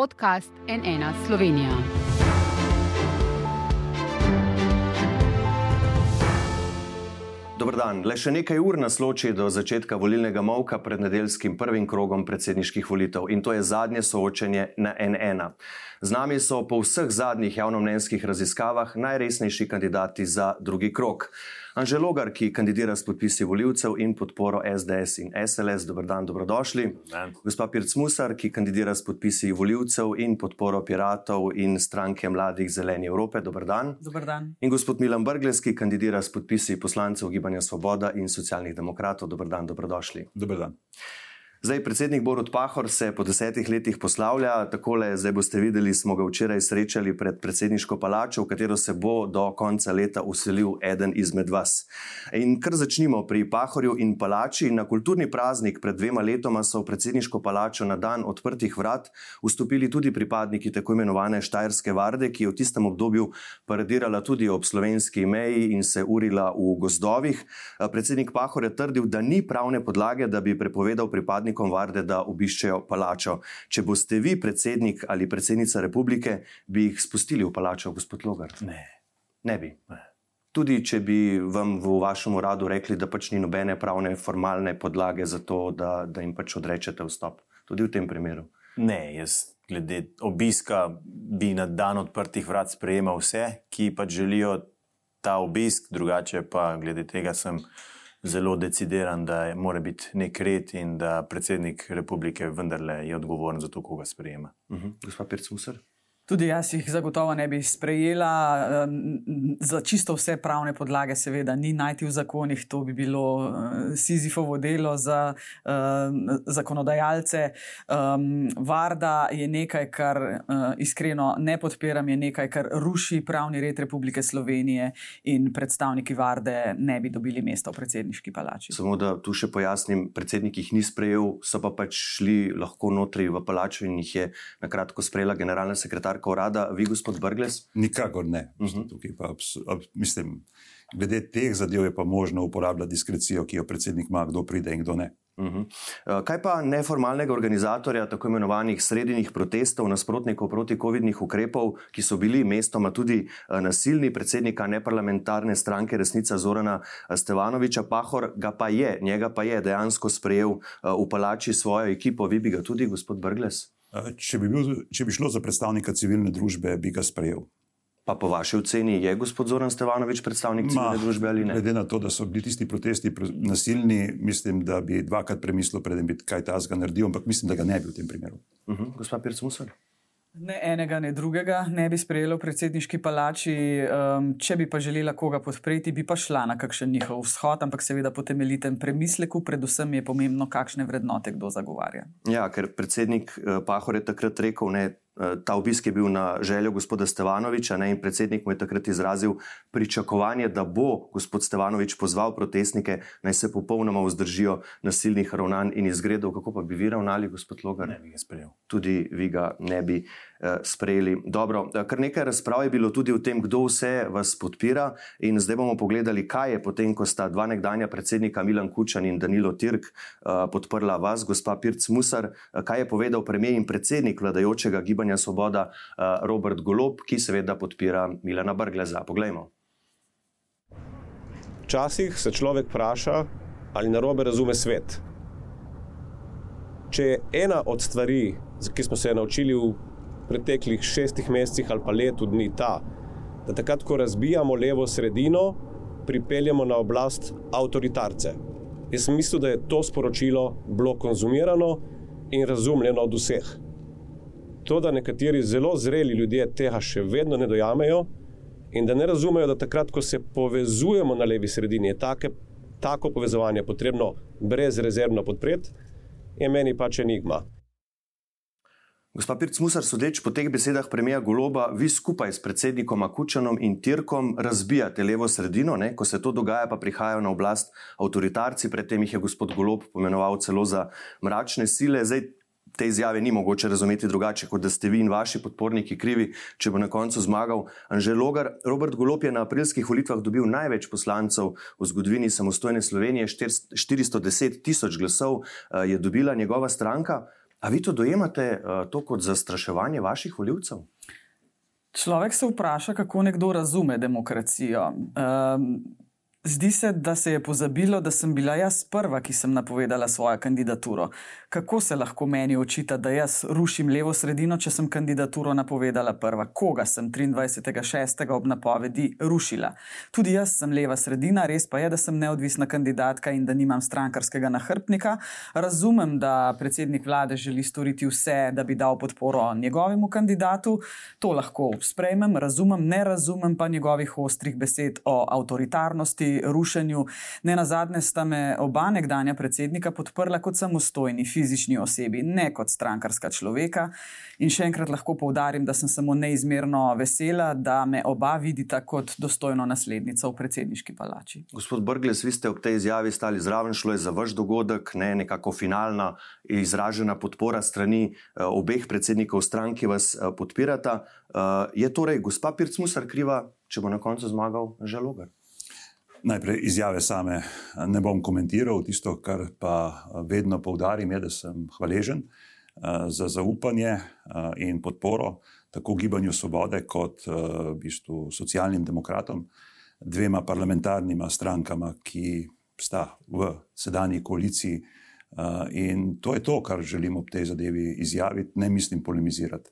podcast NN Slovenija. Dobro dan. Le še nekaj ur nas loči do začetka volilnega molka pred nedeljskim prvim krogom predsedniških volitev in to je zadnje soočenje na N1. Z nami so po vseh zadnjih javnomnenjskih raziskavah najresnejši kandidati za drugi krog. Anže Logar, ki kandidira s podpisi voljivcev in podporo SDS in SLS, dobro dan, dobrodošli. Dan. Gospa Pirc Musar, ki kandidira s podpisi voljivcev in podporo piratov in stranke mladih Zeleni Evrope, dobro dan. Dobar dan. In gospod Milan Brgles, ki kandidira s podpisi poslancev Gibanja Svoboda in socialnih demokratov, dobro dan, dobrodošli. Dober dan. Zdaj, predsednik Borut Pahor se po desetih letih poslavlja, takole, zdaj boste videli, smo ga včeraj srečali pred predsedniško palačo, v katero se bo do konca leta uselil eden izmed vas. In kar začnimo pri Pahorju in palači. Na kulturni praznik pred dvema letoma so v predsedniško palačo na dan odprtih vrat vstopili tudi pripadniki tako imenovane Štajerske varde, ki je v tistem obdobju paradirala tudi ob slovenski meji in se urila v gozdovih. Predsednik Pahor je trdil, da ni pravne podlage, da bi prepovedal pripadnikom pripadnikom Varde, da obiščejo palačo. Če boste vi predsednik ali predsednica republike, bi jih spustili v palačo, gospod Logar? Ne. Ne bi. Ne. Tudi če bi vam v vašem uradu rekli, da pač ni nobene pravne, formalne podlage za to, da, da jim pač odrečete vstop. Tudi v tem primeru. ne, jaz glede obiska bi na dan odprtih vrat sprejemal vse, ki pač želijo ta obisk, drugače pa glede tega sem zelo decidiran, da je- mora biti nek red in da predsednik republike vendarle je odgovoren za to, koga sprejema. Uh -huh. Gospod Pirc Musar? Tudi jaz jih zagotovo ne bi sprejela. Za čisto vse pravne podlage, seveda, ni najti v zakonih, to bi bilo eh, Sizifovo delo za zakonodajalce. Varda je nekaj, kar eh, iskreno ne podpiram, je nekaj, kar ruši pravni red Republike Slovenije in predstavniki Varde ne bi dobili mesta v predsedniški palači. Samo da tu še pojasnim, predsednik jih ni sprejel, so pa pač šli lahko notri v palačo in jih je na kratko sprejela generalna sekretarka urada, vi, gospod Brgles. Nikakor ne. Mhm. Uh -huh. Tukaj pa, ab- mislim, glede teh zadev je pa možno uporabljati diskrecijo, ki jo predsednik ima, kdo pride in kdo ne. Uh -huh. Kaj pa neformalnega organizatorja tako imenovanih srednjih protestov, nasprotnikov proti COVID-nih ukrepov, ki so bili mestoma tudi eh, nasilni, predsednika neparlamentarne stranke Resnica Zorana eh, Stevanoviča, Pahor ga pa je, njega pa je dejansko sprejel eh, v palači svojo ekipo, vi bi ga tudi, gospod Brgles? Če bi, bil, če bi šlo za predstavnika civilne družbe, bi ga sprejel. Pa po vaši oceni je gospod Zoran Stevanovič predstavnik civilne Ma, družbe ali ne? Glede na to, da so bili tisti protesti pr- nasilni, mislim, da bi dvakrat premislil, preden bi kaj tazga naredil, ampak mislim, da ga ne bi v tem primeru. Uh -huh. Gospa Pirc Musar? Ne enega, ne drugega ne bi sprejela v predsedniški palači. Um, če bi pa želela koga podpreti, bi pa šla na kakšen njihov vzhod, ampak seveda po temeljitem premisleku, predvsem je pomembno, kakšne vrednote kdo zagovarja. Ja, ker predsednik eh, Pahor je takrat rekel, ne, ta obisk je bil na željo gospoda Stevanoviča ne, in predsednik mu je takrat izrazil pričakovanje, da bo gospod Stevanovič pozval protestnike, naj se popolnoma vzdržijo nasilnih ravnanj in izgredov. Kako pa bi vi ravnali, gospod Logar? Ne bi ga sprejel. Tudi vi ga ne bi eh, sprejeli. Dobro, eh, kar nekaj razprav je bilo tudi o tem, kdo vse vas podpira. In zdaj bomo pogledali, kaj je potem, ko sta dva nekdanja predsednika Milan Kučan in Danilo Tirk eh, podprla vas, gospa Pirc Musar, eh, kaj je povedal premijer in predsednik vladajočega gibanja Svoboda eh, Robert Golob, ki seveda podpira Milana Brgleza. Poglejmo. Včasih se človek vpraša, ali narobe razume svet. Če je ena od stvari, ki smo se je naučili v preteklih šestih mesecih ali pa letu dni, ta, da takrat, ko razbijamo levo sredino, pripeljemo na oblast avtoritarce. Jaz sem mislil, da je to sporočilo bilo konzumirano in razumljeno od vseh. To, da nekateri zelo zreli ljudje tega še vedno ne dojamejo, in da ne razumejo, da takrat, ko se povezujemo na levi sredini, je take, tako povezovanje potrebno brezrezervno podpreti, je meni pač enigma. Gospa Pirc Musar, sodeč po teh besedah premija Goloba, vi skupaj s predsednikom Kučanom in Tirkom razbijate levo sredino, ne? ko se to dogaja, pa prihajajo na oblast avtoritarci, predtem jih je gospod Golob pomenoval celo za mračne sile. Zdaj, te izjave ni mogoče razumeti drugače, kot da ste vi in vaši podporniki krivi, če bo na koncu zmagal Anžel Logar. Robert Golob je na aprilskih volitvah dobil največ poslancev v zgodovini samostojne Slovenije, 410 tisoč glasov eh, je dobila njegova stranka. A vi to dojemate uh, to kot zastraševanje vaših voljivcev? Človek se vpraša, kako nekdo razume demokracijo. Um, Zdi se, da se je pozabilo, da sem bila jaz prva, ki sem napovedala svojo kandidaturo. Kako se lahko meni očita, da jaz rušim levo sredino, če sem kandidaturo napovedala prva? Koga sem 23.6. ob napovedi rušila? Tudi jaz sem leva sredina, res pa je, da sem neodvisna kandidatka in da nimam strankarskega nahrbnika. Razumem, da predsednik vlade želi storiti vse, da bi dal podporo njegovemu kandidatu. To lahko sprejmem, razumem, ne razumem pa njegovih ostrih besed o avtoritarnosti rušenju. Ne na zadnje sta me oba nekdanja predsednika podprla kot samostojni fizični osebi, ne kot strankarska človeka. In še enkrat lahko povdarim, da sem samo neizmerno vesela, da me oba vidita kot dostojno naslednico v predsedniški palači. Gospod Brgles, vi ste ob tej izjavi stali zraven, šlo je za vaš dogodek, ne nekako finalna izražena podpora strani uh, obeh predsednikov strank, ki vas uh, podpirata. Uh, je torej gospa Pircmusar kriva, če bo na koncu zmagal Žalogar? Najprej izjave same ne bom komentiral, tisto, kar pa vedno poudarim, je, da sem hvaležen za zaupanje in podporo tako Gibanju Svobode kot v bistvu socialnim demokratom, dvema parlamentarnima strankama, ki sta v sedanji koaliciji. In to je to, kar želim ob tej zadevi izjaviti. Ne mislim polemizirati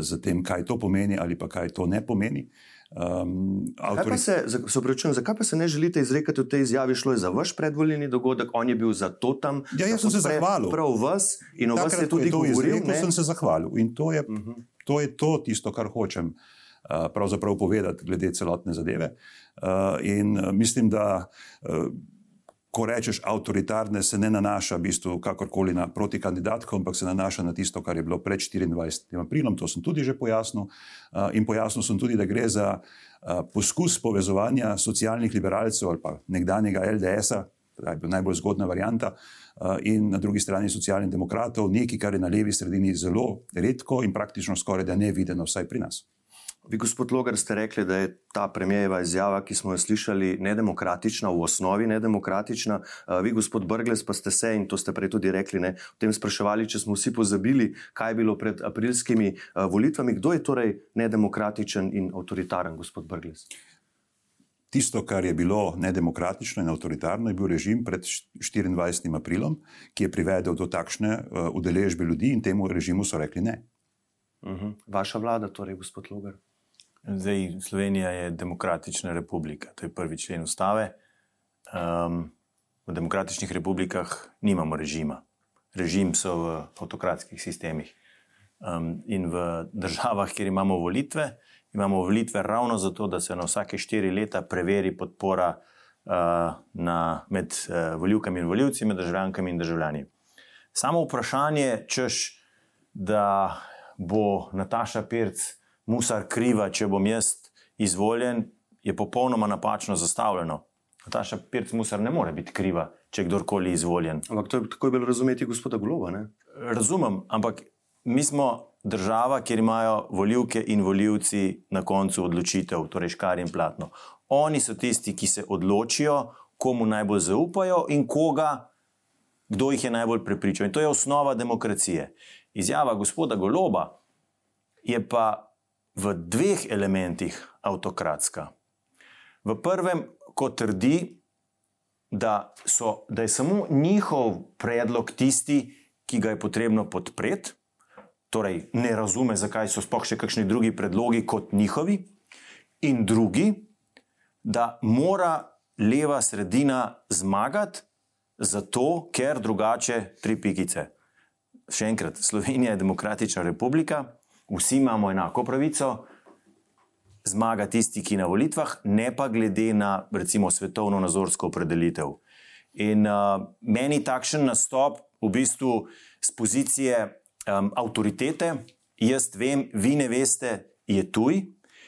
z tem, kaj to pomeni ali pa kaj to ne pomeni. Um, avtori... se, se prečujem, zakaj pa se ne želite izrekati v tej izjavi? Šlo je za vaš predvoljeni dogodek, on je bil za to tam. Ja, jaz sem se zahvalil. Prav vas in o vas je tudi govoril. Izrekel, sem se zahvalil in to je, uh mhm. -huh. to je to tisto, kar hočem uh, pravzaprav povedati glede celotne zadeve. Uh, in uh, mislim, da. Uh, ko rečeš avtoritarne, se ne nanaša v bistvu kakorkoli na protikandidatko, ampak se nanaša na tisto, kar je bilo pred 24. aprilom. To sem tudi že pojasnil. In pojasnil sem tudi, da gre za poskus povezovanja socialnih liberalcev ali pa nekdanjega LDS-a, to je bila najbolj zgodna varijanta, in na drugi strani socialnih demokratov, nekaj, kar je na levi sredini zelo redko in praktično skoraj da ne videno, vsaj pri nas. Vi, gospod Logar, ste rekli, da je ta premijeva izjava, ki smo jo slišali, nedemokratična, v osnovi nedemokratična. Vi, gospod Brgles, pa ste se in to ste prej tudi rekli, ne, v tem spraševali, če smo vsi pozabili, kaj je bilo pred aprilskimi volitvami. Kdo je torej nedemokratičen in avtoritaren, gospod Brgles? Tisto, kar je bilo nedemokratično in avtoritarno, je bil režim pred 24. aprilom, ki je privedel do takšne udeležbe ljudi in temu režimu so rekli ne. Uh mhm. -huh. Vaša vlada, torej, gospod Logar. Zdaj, Slovenija je demokratična republika, to je prvi člen ustave. Um, v demokratičnih republikah nimamo režima. Režim so v avtokratskih sistemih. Um, in v državah, kjer imamo volitve, imamo volitve ravno zato, da se na vsake štiri leta preveri podpora uh, na, med uh, voljivkami in voljivci, med državljankami in državljani. Samo vprašanje, češ, da bo Nataša Pirc musar kriva, če bom jaz izvoljen, je popolnoma napačno zastavljeno. Nataša Pirc musar ne more biti kriva, če je kdorkoli izvoljen. Ampak to je tako bilo razumeti gospoda Globa. Ne? Razumem, ampak mi smo država, kjer imajo voljivke in voljivci na koncu odločitev, torej škar in platno. Oni so tisti, ki se odločijo, komu najbolj zaupajo in koga, kdo jih je najbolj prepričal. In to je osnova demokracije. Izjava gospoda Goloba je pa v dveh elementih avtokratska. V prvem, ko trdi, da, so, da je samo njihov predlog tisti, ki ga je potrebno podpreti, torej ne razume, zakaj so sploh še kakšni drugi predlogi kot njihovi, in drugi, da mora leva sredina zmagati, zato ker drugače tri pikice. Še enkrat, Slovenija je demokratična republika, vsi imamo enako pravico, zmaga tisti, ki na volitvah, ne pa glede na recimo svetovno nazorsko opredelitev. In uh, meni takšen nastop, v bistvu z pozicije um, avtoritete, jaz vem, vi ne veste, je tuj.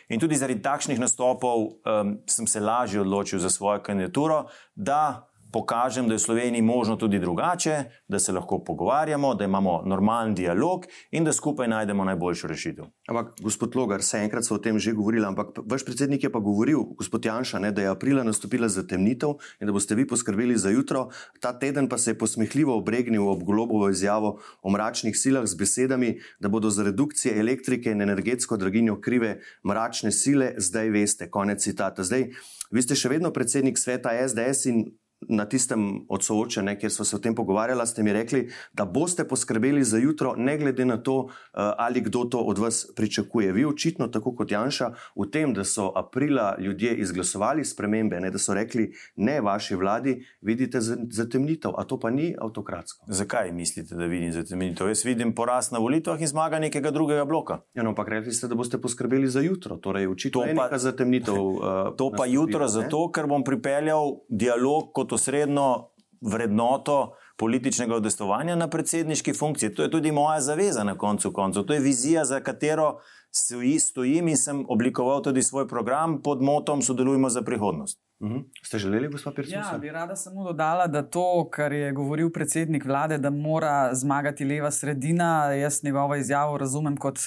In tudi zaradi takšnih nastopov um, sem se lažje odločil za svojo kandidaturo, da pokažem, da je v Sloveniji možno tudi drugače, da se lahko pogovarjamo, da imamo normalen dialog in da skupaj najdemo najboljšo rešitev. Ampak, gospod Logar, se enkrat so o tem že govorili, ampak vaš predsednik je pa govoril, gospod Janša, ne, da je aprila nastopila zatemnitev in da boste vi poskrbeli za jutro. Ta teden pa se je posmehljivo obregnil ob golobovo izjavo o mračnih silah z besedami, da bodo za redukcije elektrike in energetsko draginjo krive mračne sile, zdaj veste. Konec citata. Zdaj, vi ste še vedno predsednik sveta SDS in na tistem odsoočenju, kjer smo se o tem pogovarjali, ste mi rekli, da boste poskrbeli za jutro, ne glede na to, eh, ali kdo to od vas pričakuje. Vi očitno, tako kot Janša, v tem, da so aprila ljudje izglasovali spremembe, ne, da so rekli ne vaši vladi, vidite zatemnitev, a to pa ni avtokratsko. Zakaj mislite, da vidim zatemnitev? Jaz vidim porast na volitvah in zmaga nekega drugega bloka. Ja, no, ampak rekli ste, da boste poskrbeli za jutro, torej očitno je neka zatemnitev. Uh, to pa jutro, zato ker bom pripeljal dialog kot osrednjo vrednoto političnega udestovanja na predsedniški funkciji. To je tudi moja zaveza na koncu koncev. To je vizija, za katero stojim in sem oblikoval tudi svoj program pod motom Sodelujmo za prihodnost. Mhm. Ste želeli, gospod Pirc? Ja, bi rada samo dodala, da to, kar je govoril predsednik vlade, da mora zmagati leva sredina, jaz njegovo izjavo razumem kot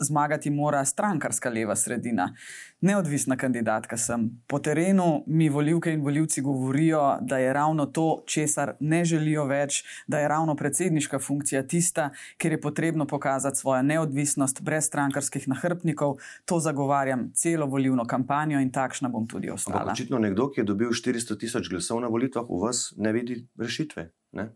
zmagati mora strankarska leva sredina. Neodvisna kandidatka sem. Po terenu mi volivke in voljivci govorijo, da je ravno to, česar ne želijo več, da je ravno predsedniška funkcija tista, kjer je potrebno pokazati svojo neodvisnost brez strankarskih nahrbnikov. To zagovarjam celo volivno kampanjo in takšna bom tudi ostala. Ampak očitno nekdo, ki je dobil 400 tisoč glasov na volitvah, v vas ne vidi rešitve. Ne?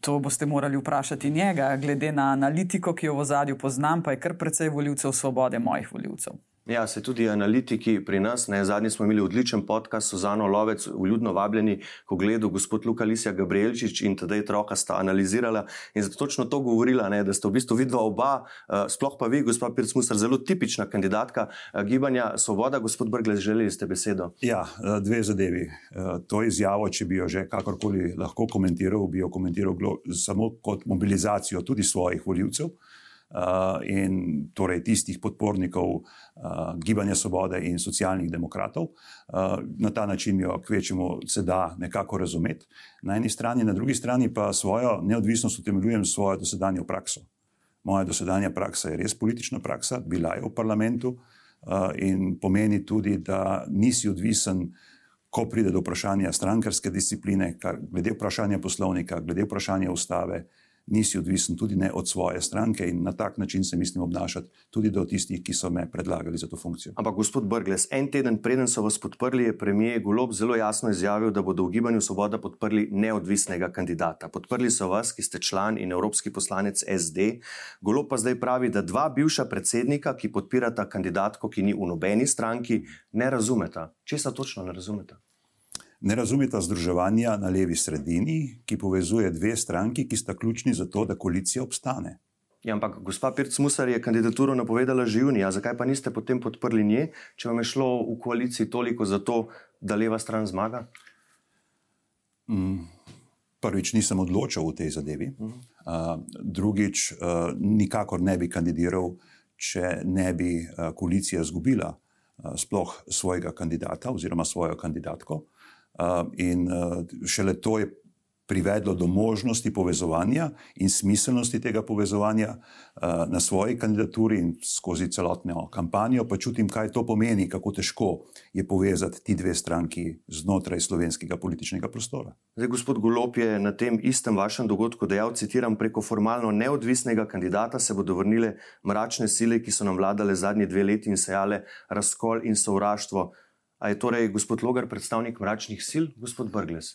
To boste morali vprašati njega, glede na analitiko, ki jo v zadju poznam, pa je kar precej voljivcev svobode mojih voljivcev. Ja, se tudi analitiki pri nas. Ne, zadnji smo imeli odličen podcast, Suzano Lovec, vljudno vabljeni, ko gledal gospod Luka Lisija Gabrielčič in tedaj troka sta analizirala in zato točno to govorila, ne, da ste v bistvu vidva oba, uh, sploh pa vi, gospod Pirc Musar, zelo tipična kandidatka uh, gibanja Svoboda. Gospod Brglez, želeli ste besedo? Ja, eh, dve zadevi. Uh, to izjavo, če bi jo že kakorkoli lahko komentiral, bi jo komentiral samo kot mobilizacijo tudi svojih voljivcev. Uh, in torej tistih podpornikov uh, Gibanja Svobode in socialnih demokratov. Uh, na ta način jo kvečemo se da nekako razumeti. Na eni strani, na drugi strani pa svojo neodvisnost utemeljujem s svojo dosedanjo prakso. Moja dosedanja praksa je res politična praksa, bila je v parlamentu uh, in pomeni tudi, da nisi odvisen, ko pride do vprašanja strankarske discipline, kar, glede vprašanja poslovnika, glede vprašanja ustave, nisi odvisen tudi ne od svoje stranke in na tak način se mislim obnašati tudi do tistih, ki so me predlagali za to funkcijo. Ampak, gospod Brgles, en teden preden so vas podprli, je premijer Golob zelo jasno izjavil, da bodo v gibanju Svoboda podprli neodvisnega kandidata. Podprli so vas, ki ste član in evropski poslanec SD. Golob pa zdaj pravi, da dva bivša predsednika, ki podpirata kandidatko, ki ni v nobeni stranki, ne razumeta. Česa točno ne razumeta? Ne razumeta združevanja na levi sredini, ki povezuje dve stranki, ki sta ključni za to, da koalicija obstane. Ja, ampak gospa Pirc Musar je kandidaturo napovedala že junija. Zakaj pa niste potem podprli nje, če vam je šlo v koaliciji toliko za to, da leva stran zmaga? Mm, prvič nisem odločil v tej zadevi. Uh, drugič, uh, nikakor ne bi kandidiral, če ne bi uh, koalicija izgubila uh, sploh svojega kandidata oziroma svojo kandidatko. In šele to je privedlo do možnosti povezovanja in smiselnosti tega povezovanja na svoji kandidaturi in skozi celotno kampanjo, pa čutim, kaj to pomeni, kako težko je povezati ti dve stranki znotraj slovenskega političnega prostora. Zdaj, gospod Golop je na tem istem vašem dogodku dejal, citiram, preko formalno neodvisnega kandidata se bodo vrnile mračne sile, ki so nam vladale zadnji dve leti in sejale razkol in sovraštvo. A je torej gospod Logar predstavnik mračnih sil, gospod Brgles?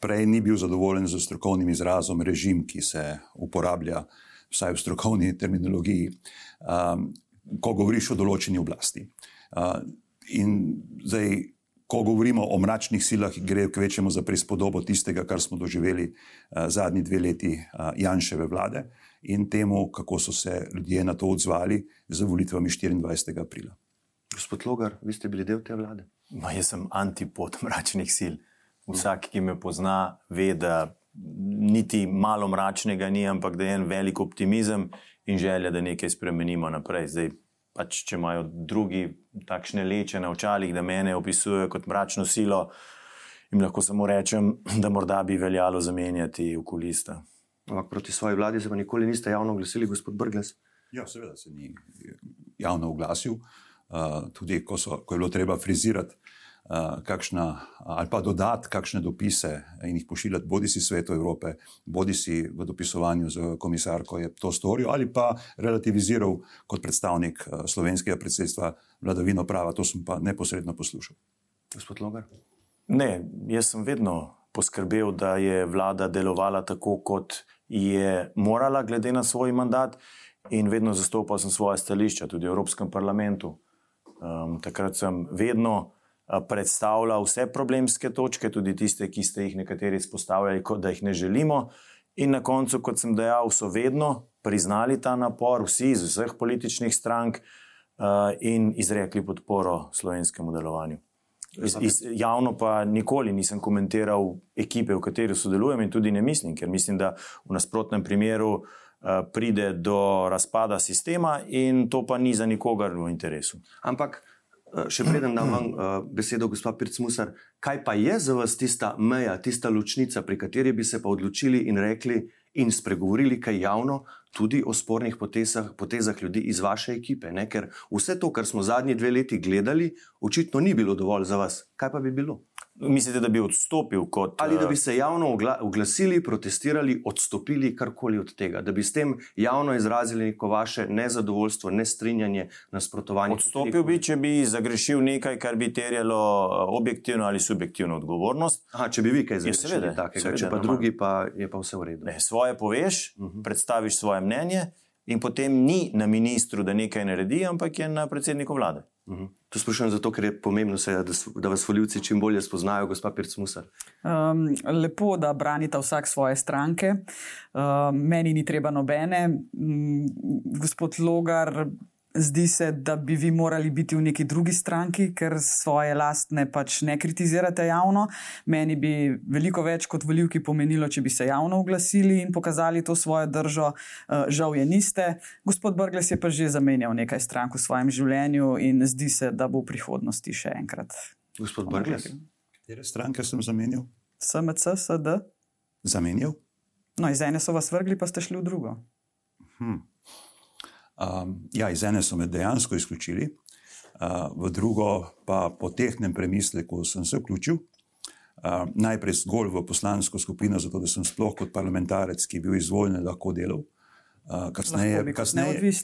Prej ni bil zadovoljen z strokovnim izrazom režim, ki se uporablja vsaj v strokovni terminologiji, ko govoriš o določeni oblasti. In zdaj, ko govorimo o mračnih silah, gre kvečemo za prispodobo tistega, kar smo doživeli zadnji dve leti Janševe vlade in temu, kako so se ljudje na to odzvali z volitvami 24. aprila. Gospod Logar, vi ste bili del te vlade? Ma, jaz sem antipod mračnih sil. Vsak, ki me pozna, ve, da niti malo mračnega ni, ampak da je en velik optimizem in želja, da nekaj spremenimo naprej. Zdaj, pač, če imajo drugi takšne leče na očalih, da mene opisujejo kot mračno silo, jim lahko samo rečem, da morda bi veljalo zamenjati okulista. Ampak proti svoji vladi se pa nikoli niste javno oglasili, gospod Brgles. Ja, seveda se ni javno oglasil, uh, tudi ko, so, ko je bilo treba frizirati uh, kakšna, ali pa dodati kakšne dopise in jih pošiljati, bodi si svetu Evrope, bodi si v dopisovanju z komisarko, je to storil ali pa relativiziral kot predstavnik uh, slovenskega predsedstva vladavino prava. To sem pa neposredno poslušal. Gospod Logar. Ne, jaz sem vedno poskrbel, da je vlada delovala tako, kot je morala, glede na svoj mandat, in vedno zastopal sem svoje stališča, tudi v Evropskem parlamentu. Um, takrat sem vedno uh, predstavljal vse problemske točke, tudi tiste, ki ste jih nekateri izpostavljali, kot da jih ne želimo. In na koncu, kot sem dejal, so vedno priznali ta napor, vsi iz vseh političnih strank, uh, in izrekli podporo slovenskemu delovanju. Iz, iz, javno pa nikoli nisem komentiral ekipe, v kateri sodelujem, in tudi ne mislim, ker mislim, da v nasprotnem primeru uh, pride do razpada sistema, in to pa ni za nikogar v interesu. Ampak, še preden dam vam uh, besedo, gospod Pircmusar, kaj pa je za vas tista meja, tista ločnica, pri kateri bi se pa odločili in rekli in spregovorili kaj javno, tudi o spornih potezah, potezah ljudi iz vaše ekipe. Ne? Ker vse to, kar smo zadnji dve leti gledali, očitno ni bilo dovolj za vas. Kaj pa bi bilo? Mislite, da bi odstopil kot. Ali da bi se javno oglasili, protestirali, odstopili karkoli od tega, da bi s tem javno izrazili neko vaše nezadovoljstvo, nestrinjanje, nasprotovanje? Odstopil bi, če bi zagrešil nekaj, kar bi terjalo objektivno ali subjektivno odgovornost. Aha, če bi vi kaj zagrešili, takega, če pa normal. drugi, pa je pa vse v redu. Ne, svoje poveš, uh mhm. -huh. predstaviš svoje mnenje, in potem ni na ministru, da nekaj naredi, ampak je na predsedniku vlade. Uhum. To sprašujem zato, ker je pomembno, se, da, da vas voljivci čim bolje spoznajo, gospod Pircmusar. Um, lepo, da branite vsak svoje stranke. Um, meni ni treba nobene. Um, gospod Logar, Zdi se, da bi vi morali biti v neki drugi stranki, ker svoje lastne pač ne kritizirate javno. Meni bi veliko več kot voljivki pomenilo, če bi se javno oglasili in pokazali to svojo držo. Eh, žal je niste. Gospod Brgles je pa že zamenjal nekaj strank v svojem življenju in zdi se, da bo v prihodnosti še enkrat. Gospod Brgles, katere stranke sem zamenjal? SMC, SD. Zamenjal? No, iz ene so vas vrgli, pa ste šli v drugo. Hmm. Um, ja, iz ene so me dejansko izključili, uh, v drugo pa po tehnem premisleku sem se vključil. Uh, najprej zgolj v poslansko skupino, zato da sem sploh kot parlamentarec, ki je bil izvoljen, lahko delal. Uh, kasneje, kasneje,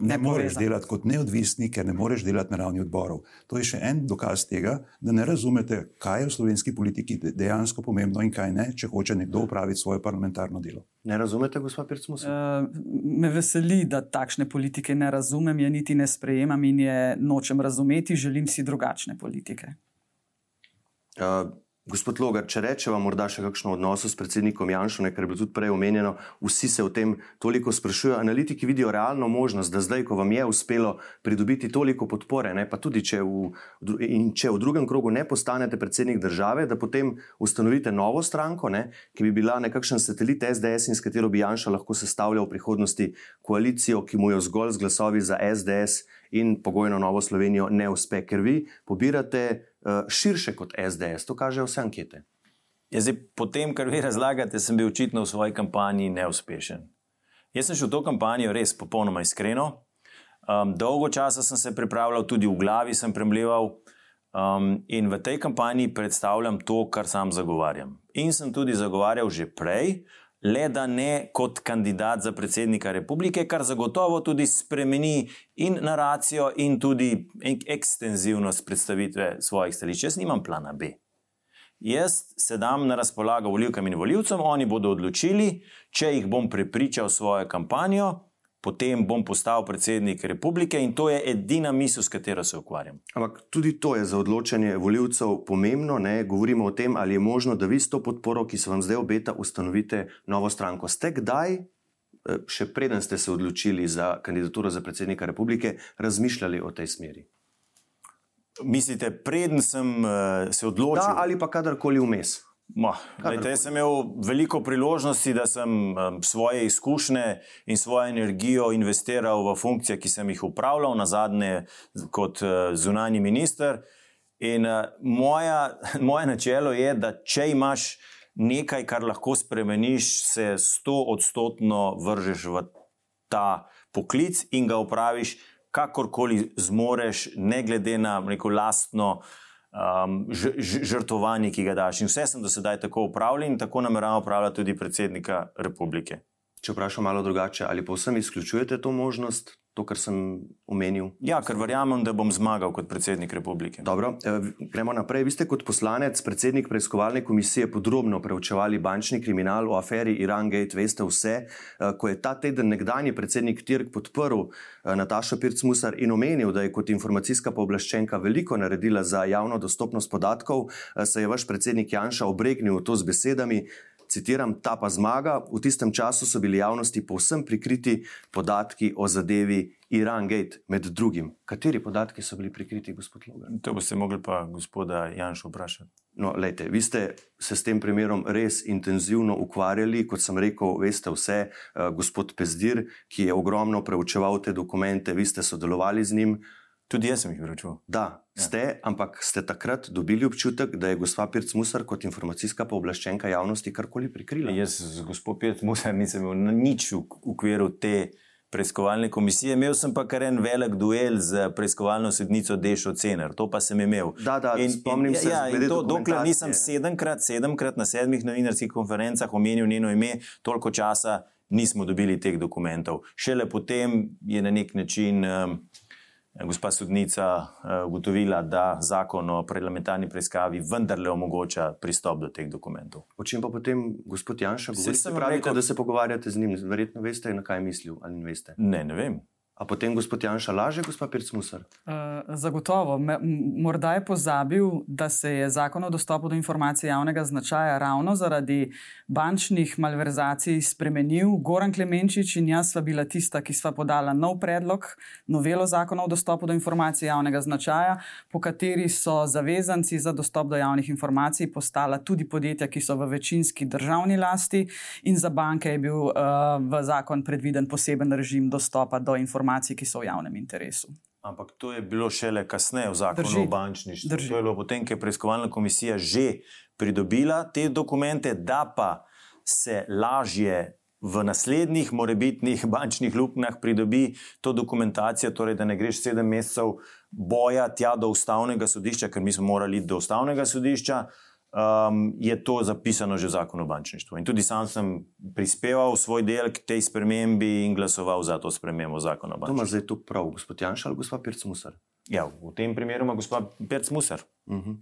ne moreš delati kot neodvisni, ker ne moreš delati na ravni odborov. To je še en dokaz tega, da ne razumete, kaj je v slovenski politiki dejansko pomembno in kaj ne, če hoče nekdo upraviti svoje parlamentarno delo. Ne razumete, gospod Pircmus? Uh, me veseli, da takšne politike ne razumem, je niti ne sprejemam in je nočem razumeti, želim si drugačne politike. Uh, Gospod Logar, če rečemo morda še kakšno odnos s predsednikom Janšom, kar je bilo tudi prej omenjeno, vsi se o tem toliko sprašujejo. Analitiki vidijo realno možnost, da zdaj, ko vam je uspelo pridobiti toliko podpore, ne, pa tudi če v, če v drugem krogu ne postanete predsednik države, da potem ustanovite novo stranko, ne, ki bi bila nekakšen satelit SDS in s katero bi Janša lahko sestavljal v prihodnosti koalicijo, ki mu jo zgolj z glasovi za SDS in pogojno Novo Slovenijo ne uspe, ker vi pobirate. Eh, širše kot SDS, to kažejo vse ankete. Ja, zdaj, po tem, kar vi razlagate, sem bil očitno v svoji kampanji neuspešen. Jaz sem šel v to kampanjo res popolnoma iskreno. Um, dolgo časa sem se pripravljal, tudi v glavi sem premleval. Um, in v tej kampanji predstavljam to, kar sam zagovarjam. In sem tudi zagovarjal že prej, le da ne kot kandidat za predsednika republike, kar zagotovo tudi spremeni in naracijo, in tudi ekstenzivnost predstavitve svojih stališč. Jaz nimam plana B. Jaz se dam na razpolago voljivkam in voljivcem, oni bodo odločili, če jih bom prepričal svojo kampanjo, potem bom postal predsednik republike in to je edina misel, s katero se ukvarjam. Ampak tudi to je za odločanje voljivcev pomembno. Ne? Govorimo o tem, ali je možno, da vi s to podporo, ki se vam zdaj obeta, ustanovite novo stranko. Ste kdaj, eh, še preden ste se odločili za kandidaturo za predsednika republike, razmišljali o tej smeri? Mislite, preden sem uh, se odločil? Da, ali pa kadarkoli vmes. Ma, lejte, jaz sem imel veliko priložnosti, da sem um, svoje izkušnje in svojo energijo investiral v funkcije, ki sem jih upravljal, na zadnje kot uh, zunani minister. In uh, moja, moje načelo je, da če imaš nekaj, kar lahko spremeniš, se sto odstotno vržeš v ta poklic in ga upraviš, kakorkoli zmoreš, ne glede na neko lastno um, žrtvovanje, ki ga daš. In vse sem do sedaj tako upravljal in tako nameravam upravljati tudi predsednika republike. Če vprašam malo drugače, ali povsem izključujete to možnost, to, kar sem omenil? Ja, ker verjamem, da bom zmagal kot predsednik republike. Dobro, eh, gremo naprej. Vi ste kot poslanec, predsednik preiskovalne komisije, podrobno preučevali bančni kriminal v aferi Iran Gate. Veste vse, eh, ko je ta teden nekdani predsednik Tirk podprl eh, Natašo Pirc-Musar in omenil, da je kot informacijska pooblaščenka veliko naredila za javno dostopnost podatkov, se je vaš predsednik Janša obregnil to z besedami citiram, ta pa zmaga. V tistem času so bili javnosti povsem prikriti podatki o zadevi Iran Gate, med drugim. Kateri podatki so bili prikriti, gospod Logan? To boste mogli pa gospoda Janša vprašati. No, lejte, vi ste se s tem primerom res intenzivno ukvarjali, kot sem rekel, veste vse, uh, gospod Pezdir, ki je ogromno preučeval te dokumente, vi ste sodelovali z njim. Tudi jaz sem jih vračal. Da, ja. ste, ampak ste takrat dobili občutek, da je gospa Pirc Musar kot informacijska pooblaščenka javnosti karkoli prikrila. Jaz z gospod Pirc Musar nisem imel nič v okviru te preiskovalne komisije, imel sem pa kar en velik duel z preiskovalno sodnico Dešo Cener, to pa sem imel. Da, da, in, spomnim in, se, ja, to, dokler nisem sedemkrat, sedemkrat na sedmih novinarskih konferencah omenil njeno ime, toliko časa nismo dobili teh dokumentov. Šele potem je na nek način. Um, gospa sodnica eh, ugotovila, da zakon o parlamentarni preiskavi vendarle omogoča pristop do teh dokumentov. O čem pa potem gospod Janša govori? Se pravi, rekel... da se pogovarjate z njim, verjetno veste, na kaj je mislil ali ne veste. Ne, ne vem. A potem gospod Janša laže, gospod Pircmusar? Uh, zagotovo. Me, morda je pozabil, da se je zakon o dostopu do informacij javnega značaja ravno zaradi bančnih malverzacij spremenil. Goran Klemenčič in jaz sva bila tista, ki sva podala nov predlog, novelo zakona o dostopu do informacij javnega značaja, po kateri so zavezanci za dostop do javnih informacij postala tudi podjetja, ki so v večinski državni lasti, in za banke je bil uh, v zakon predviden poseben režim dostopa do informacij informacij, ki so v javnem interesu. Ampak to je bilo šele kasneje v zakonu Drži. o bančništvu. Drži. To je bilo potem, ko je preiskovalna komisija že pridobila te dokumente, da pa se lažje v naslednjih morebitnih bančnih luknjah pridobi to dokumentacijo, torej da ne greš sedem mesecev boja tja do ustavnega sodišča, ker mi smo morali do ustavnega sodišča um, je to zapisano že v zakonu o bančništvu. In tudi sam sem prispeval svoj del k tej spremembi in glasoval za to spremembo zakona o bančništvu. To ima zdaj tu prav, gospod Janša ali gospod Pirc Musar? Ja, v tem primeru ima gospod Pirc Musar. Uh -huh.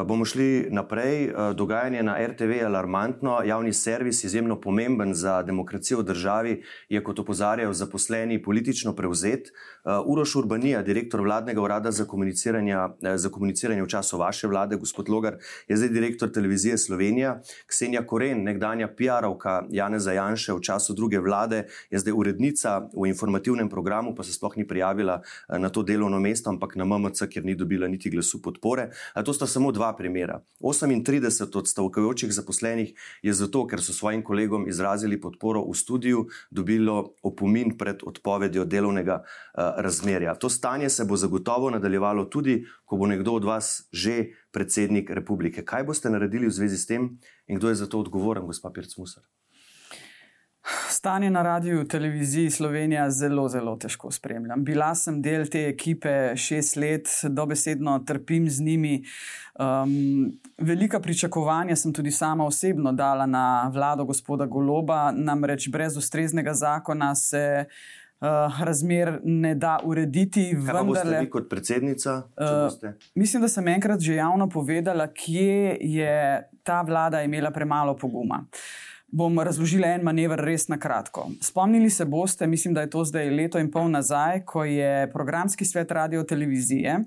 uh, bomo šli naprej. Uh, dogajanje na RTV je alarmantno, javni servis je izjemno pomemben za demokracijo v državi, je kot opozarjajo zaposleni politično prevzet. Uh, Uroš Urbanija, direktor vladnega urada za komuniciranje, za komuniciranje v času vaše vlade, gospod Logar, je zdaj direktor televizije Slovenija. Ksenija Koren, nekdanja PR-ovka Jane Zajanše v času druge vlade, je zdaj urednica v informativnem programu, pa se sploh ni prijavila na to delovno mesto, ampak na MMC, ker ni dobila niti glasu podpore. To sta samo dva primera. 38 od stavkajočih zaposlenih je zato, ker so svojim kolegom izrazili podporo v studiu, dobilo opomin pred odpovedjo delovnega uh, razmerja. To stanje se bo zagotovo nadaljevalo tudi, ko bo nekdo od vas že predsednik republike. Kaj boste naredili v zvezi s tem in kdo je za to odgovoren, gospod Pirc Musar? Stanje na radiju televiziji Slovenija zelo, zelo težko spremljam. Bila sem del te ekipe šest let, dobesedno trpim z njimi. Um, velika pričakovanja sem tudi sama osebno dala na vlado gospoda Goloba, namreč brez ustreznega zakona se. Uh, razmer ne da urediti. Kaj boste vi kot predsednica? Uh, mislim, da sem enkrat že javno povedala, kje je ta vlada imela premalo poguma. Uh, bom razložila en manever res na kratko. Spomnili se boste, mislim, da je to zdaj leto in pol nazaj, ko je programski svet radio televizije uh,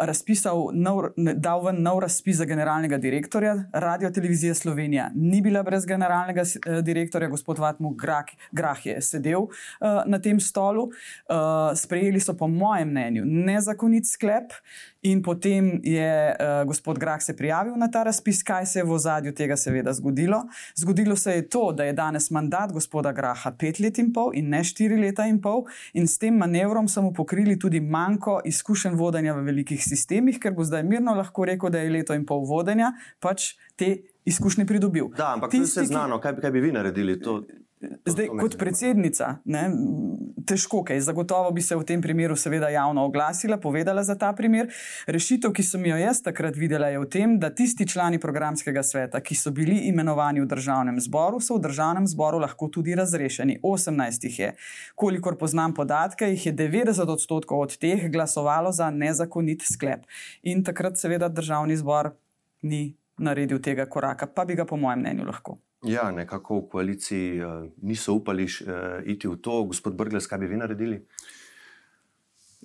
razpisal, nov, dal ven nov razpis za generalnega direktorja. Radio televizija Slovenija ni bila brez generalnega uh, direktorja, gospod Vatmu Grah, Grah je sedel uh, na tem stolu. Uh, sprejeli so, po mojem mnenju, nezakonit sklep. In potem je uh, gospod Grah se prijavil na ta razpis, kaj se je v ozadju tega seveda zgodilo. zgodilo se je to, da je danes mandat gospoda Graha pet let in pol in ne štiri leta in pol, in s tem manevrom smo pokrili tudi manjko izkušenj vodenja v velikih sistemih, ker bo zdaj mirno lahko rekel, da je leto in pol vodenja pač te izkušnje pridobil. Da, ampak Tisti, to je vse znano, kaj, kaj bi vi naredili? To... Zdaj, kot predsednica, ne, težko kaj. Zagotovo bi se v tem primeru, seveda, javno oglasila, povedala za ta primer. Rešitev, ki sem jo jaz takrat videla, je v tem, da tisti člani programskega sveta, ki so bili imenovani v državnem zboru, so v državnem zboru lahko tudi razrešeni. 18 jih je. Kolikor poznam podatke, jih je 90 odstotkov od teh glasovalo za nezakonit sklep. In takrat, seveda, državni zbor ni naredil tega koraka, pa bi ga, po mojem mnenju, lahko. Ja, nekako v koaliciji uh, niso upali uh, iti v to. Gospod Brgles, kaj bi vi naredili?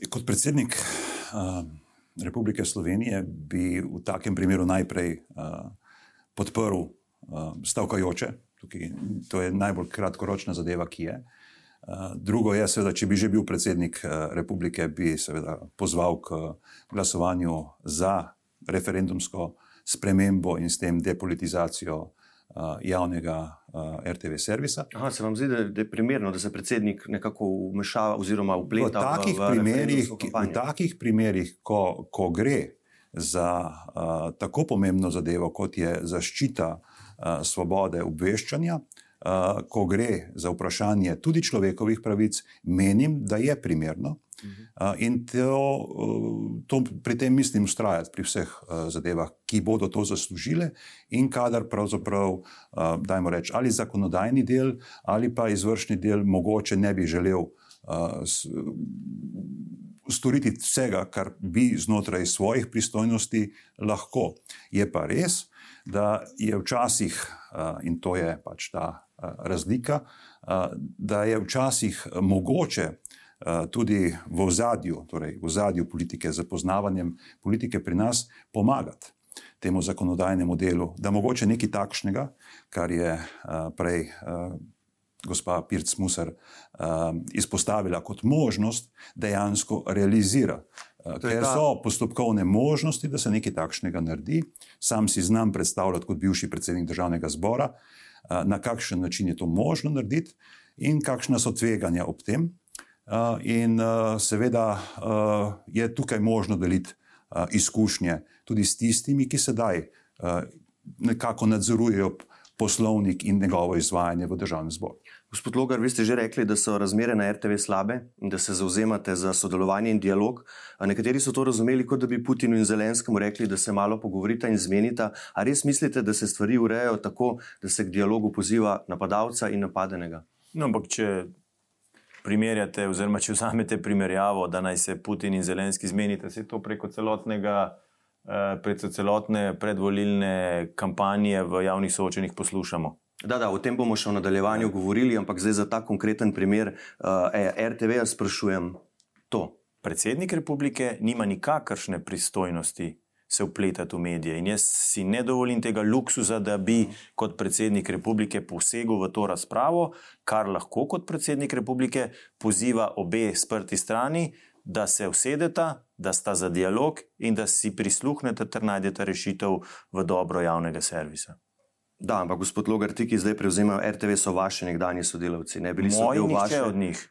Kot predsednik uh, Republike Slovenije bi v takem primeru najprej uh, podprl uh, stavkajoče. Tukaj, to je najbolj kratkoročna zadeva, ki je. Uh, drugo je, seveda, če bi že bil predsednik uh, republike, bi seveda pozval k glasovanju za referendumsko spremembo in s tem depolitizacijo uh, javnega uh, RTV servisa. Aha, se vam zdi, da je primerno, da se predsednik nekako vmešava oziroma vpleta v takih v, v primerih, v takih primerih, ko, ko gre za uh, tako pomembno zadevo, kot je zaščita uh, svobode obveščanja. Uh, ko gre za vprašanje tudi človekovih pravic, menim, da je primerno, Uh, in to, to, pri tem mislim ustrajati pri vseh uh, zadevah, ki bodo to zaslužile, in kadar pravzaprav, uh, dajmo reči, ali zakonodajni del ali pa izvršni del mogoče ne bi želel uh, s, storiti vsega, kar bi znotraj svojih pristojnosti lahko. Je pa res, da je včasih, uh, in to je pač ta uh, razlika, uh, da je včasih mogoče tudi v ozadju, torej v ozadju politike, z poznavanjem politike pri nas pomagati temu zakonodajnemu delu, da mogoče nekaj takšnega, kar je uh, prej uh, gospa Pirc Musar izpostavila kot možnost, dejansko realizira. Ker so postopkovne možnosti, da se nekaj takšnega naredi. Sam si znam predstavljati, kot bivši predsednik državnega zbora, na kakšen način je to možno narediti in kakšna so tveganja ob tem. Eh, in eh, seveda eh, je tukaj možno deliti izkušnje tudi s tistimi, ki sedaj nekako nadzorujejo poslovnik in njegovo izvajanje v državnem zboru. Gospod Logar, vi ste že rekli, da so razmere na RTV slabe in da se zauzemate za sodelovanje in dialog. Nekateri so to razumeli, kot da bi Putinu in Zelenskemu rekli, da se malo pogovorita in zmenita. Ali res mislite, da se stvari urejajo tako, da se k dialogu poziva napadalca in napadenega? No, ampak če primerjate, oziroma če vzamete primerjavo, da naj se Putin in Zelenski zmenite, se to preko celotnega, eh, preko celotne predvolilne kampanje v javnih soočenjih poslušamo. Da, da, o tem bomo še v nadaljevanju govorili, ampak zdaj za ta konkreten primer uh, eh, RTV jaz sprašujem to. Predsednik republike nima nikakršne pristojnosti se upletati v medije. In jaz si ne dovolim tega luksusa, da bi kot predsednik republike posegel v to razpravo, kar lahko kot predsednik republike poziva obe sprti strani, da se usedeta, da sta za dialog in da si prisluhnete ter najdete rešitev v dobro javnega servisa. Da, ampak gospod Logar, ti, ki zdaj prevzemajo RTV, so vaši nekdani sodelavci. Ne bili so Moji, vaši od njih.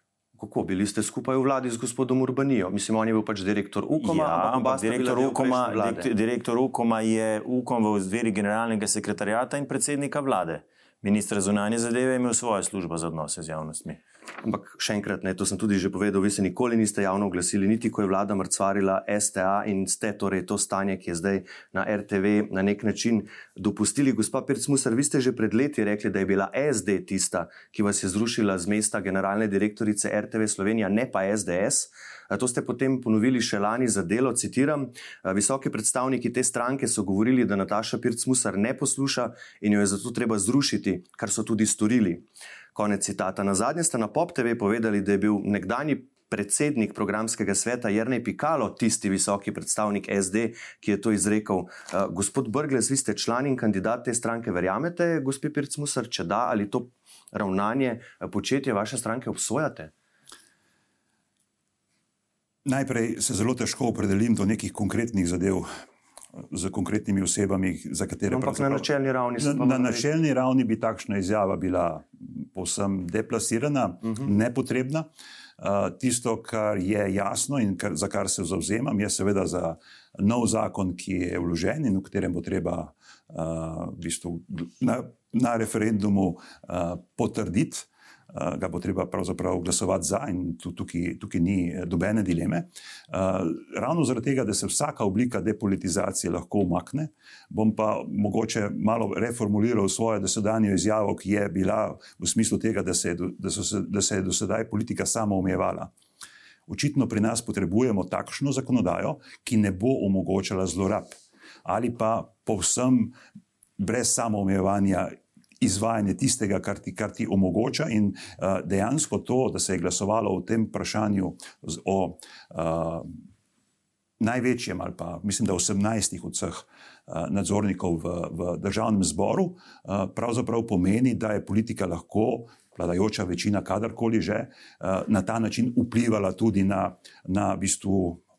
Kako bili ste skupaj v vladi z gospodom Urbanijo? Mislim, on je bil pač direktor UKOM-a. Ja, ampak direktor UKOM-a, direktor UKOM-a je UKOM v zveri generalnega sekretarjata in predsednika vlade. Ministr zunanje zadeve je imel svojo službo za odnose z javnostmi. Ampak še enkrat, ne, to sem tudi že povedal, vi se nikoli niste javno oglasili, niti ko je vlada mrcvarila STA in ste torej to stanje, ki je zdaj na RTV na nek način dopustili. Gospa Pirc-Musar, vi ste že pred leti rekli, da je bila SD tista, ki vas je zrušila z mesta generalne direktorice RTV Slovenija, ne pa SDS. To ste potem ponovili še lani za delo. Citiram: Visoki predstavniki te stranke so govorili, da Nataša Pirc-Musar ne posluša in jo je zato treba zrušiti, kar so tudi storili. Konec citata. Na zadnje ste na Pop TV povedali, da je bil nekdani predsednik programskega sveta Jrnej Pikalo tisti visoki predstavnik SD, ki je to izrekel. Uh, gospod Brgles, vi ste član in kandidat te stranke, verjamete, gospod Pircmusar, če da ali to ravnanje, eh, početje vaše stranke obsojate? Najprej se zelo težko opredelim do nekih konkretnih zadev, z konkretnimi osebami, za katere Ampak na načelni ravni na, na načelni ravni bi takšna izjava bila povsem deplasirana, uh -huh. nepotrebna. Uh, tisto, kar je jasno in kar, za kar se zauzemam, je seveda za nov zakon, ki je vložen in v katerem bo treba uh, v bistvu na, na referendumu uh, potrditi. Uh, ga bo treba pravzaprav glasovati za, in tukaj, tukaj ni dobene dileme. Uh, ravno zaradi tega, da se vsaka oblika depolitizacije lahko umakne, bom pa mogoče malo reformuliral svojo dosedanjo izjavo, ki je bila v smislu tega, da se da se, da se je do sedaj politika sama omejevala. Očitno pri nas potrebujemo takšno zakonodajo, ki ne bo omogočala zlorab ali pa povsem brez samoomejevanja izvajanje tistega, kar ti, kar ti omogoča, in uh, dejansko to, da se je glasovalo o tem vprašanju o uh, največjem ali pa mislim, da 18 od vseh uh, nadzornikov v, v državnem zboru, uh, pravzaprav pomeni, da je politika lahko. Vladajoča večina, kadarkoli že, na ta način vplivala tudi na, na v bistvu,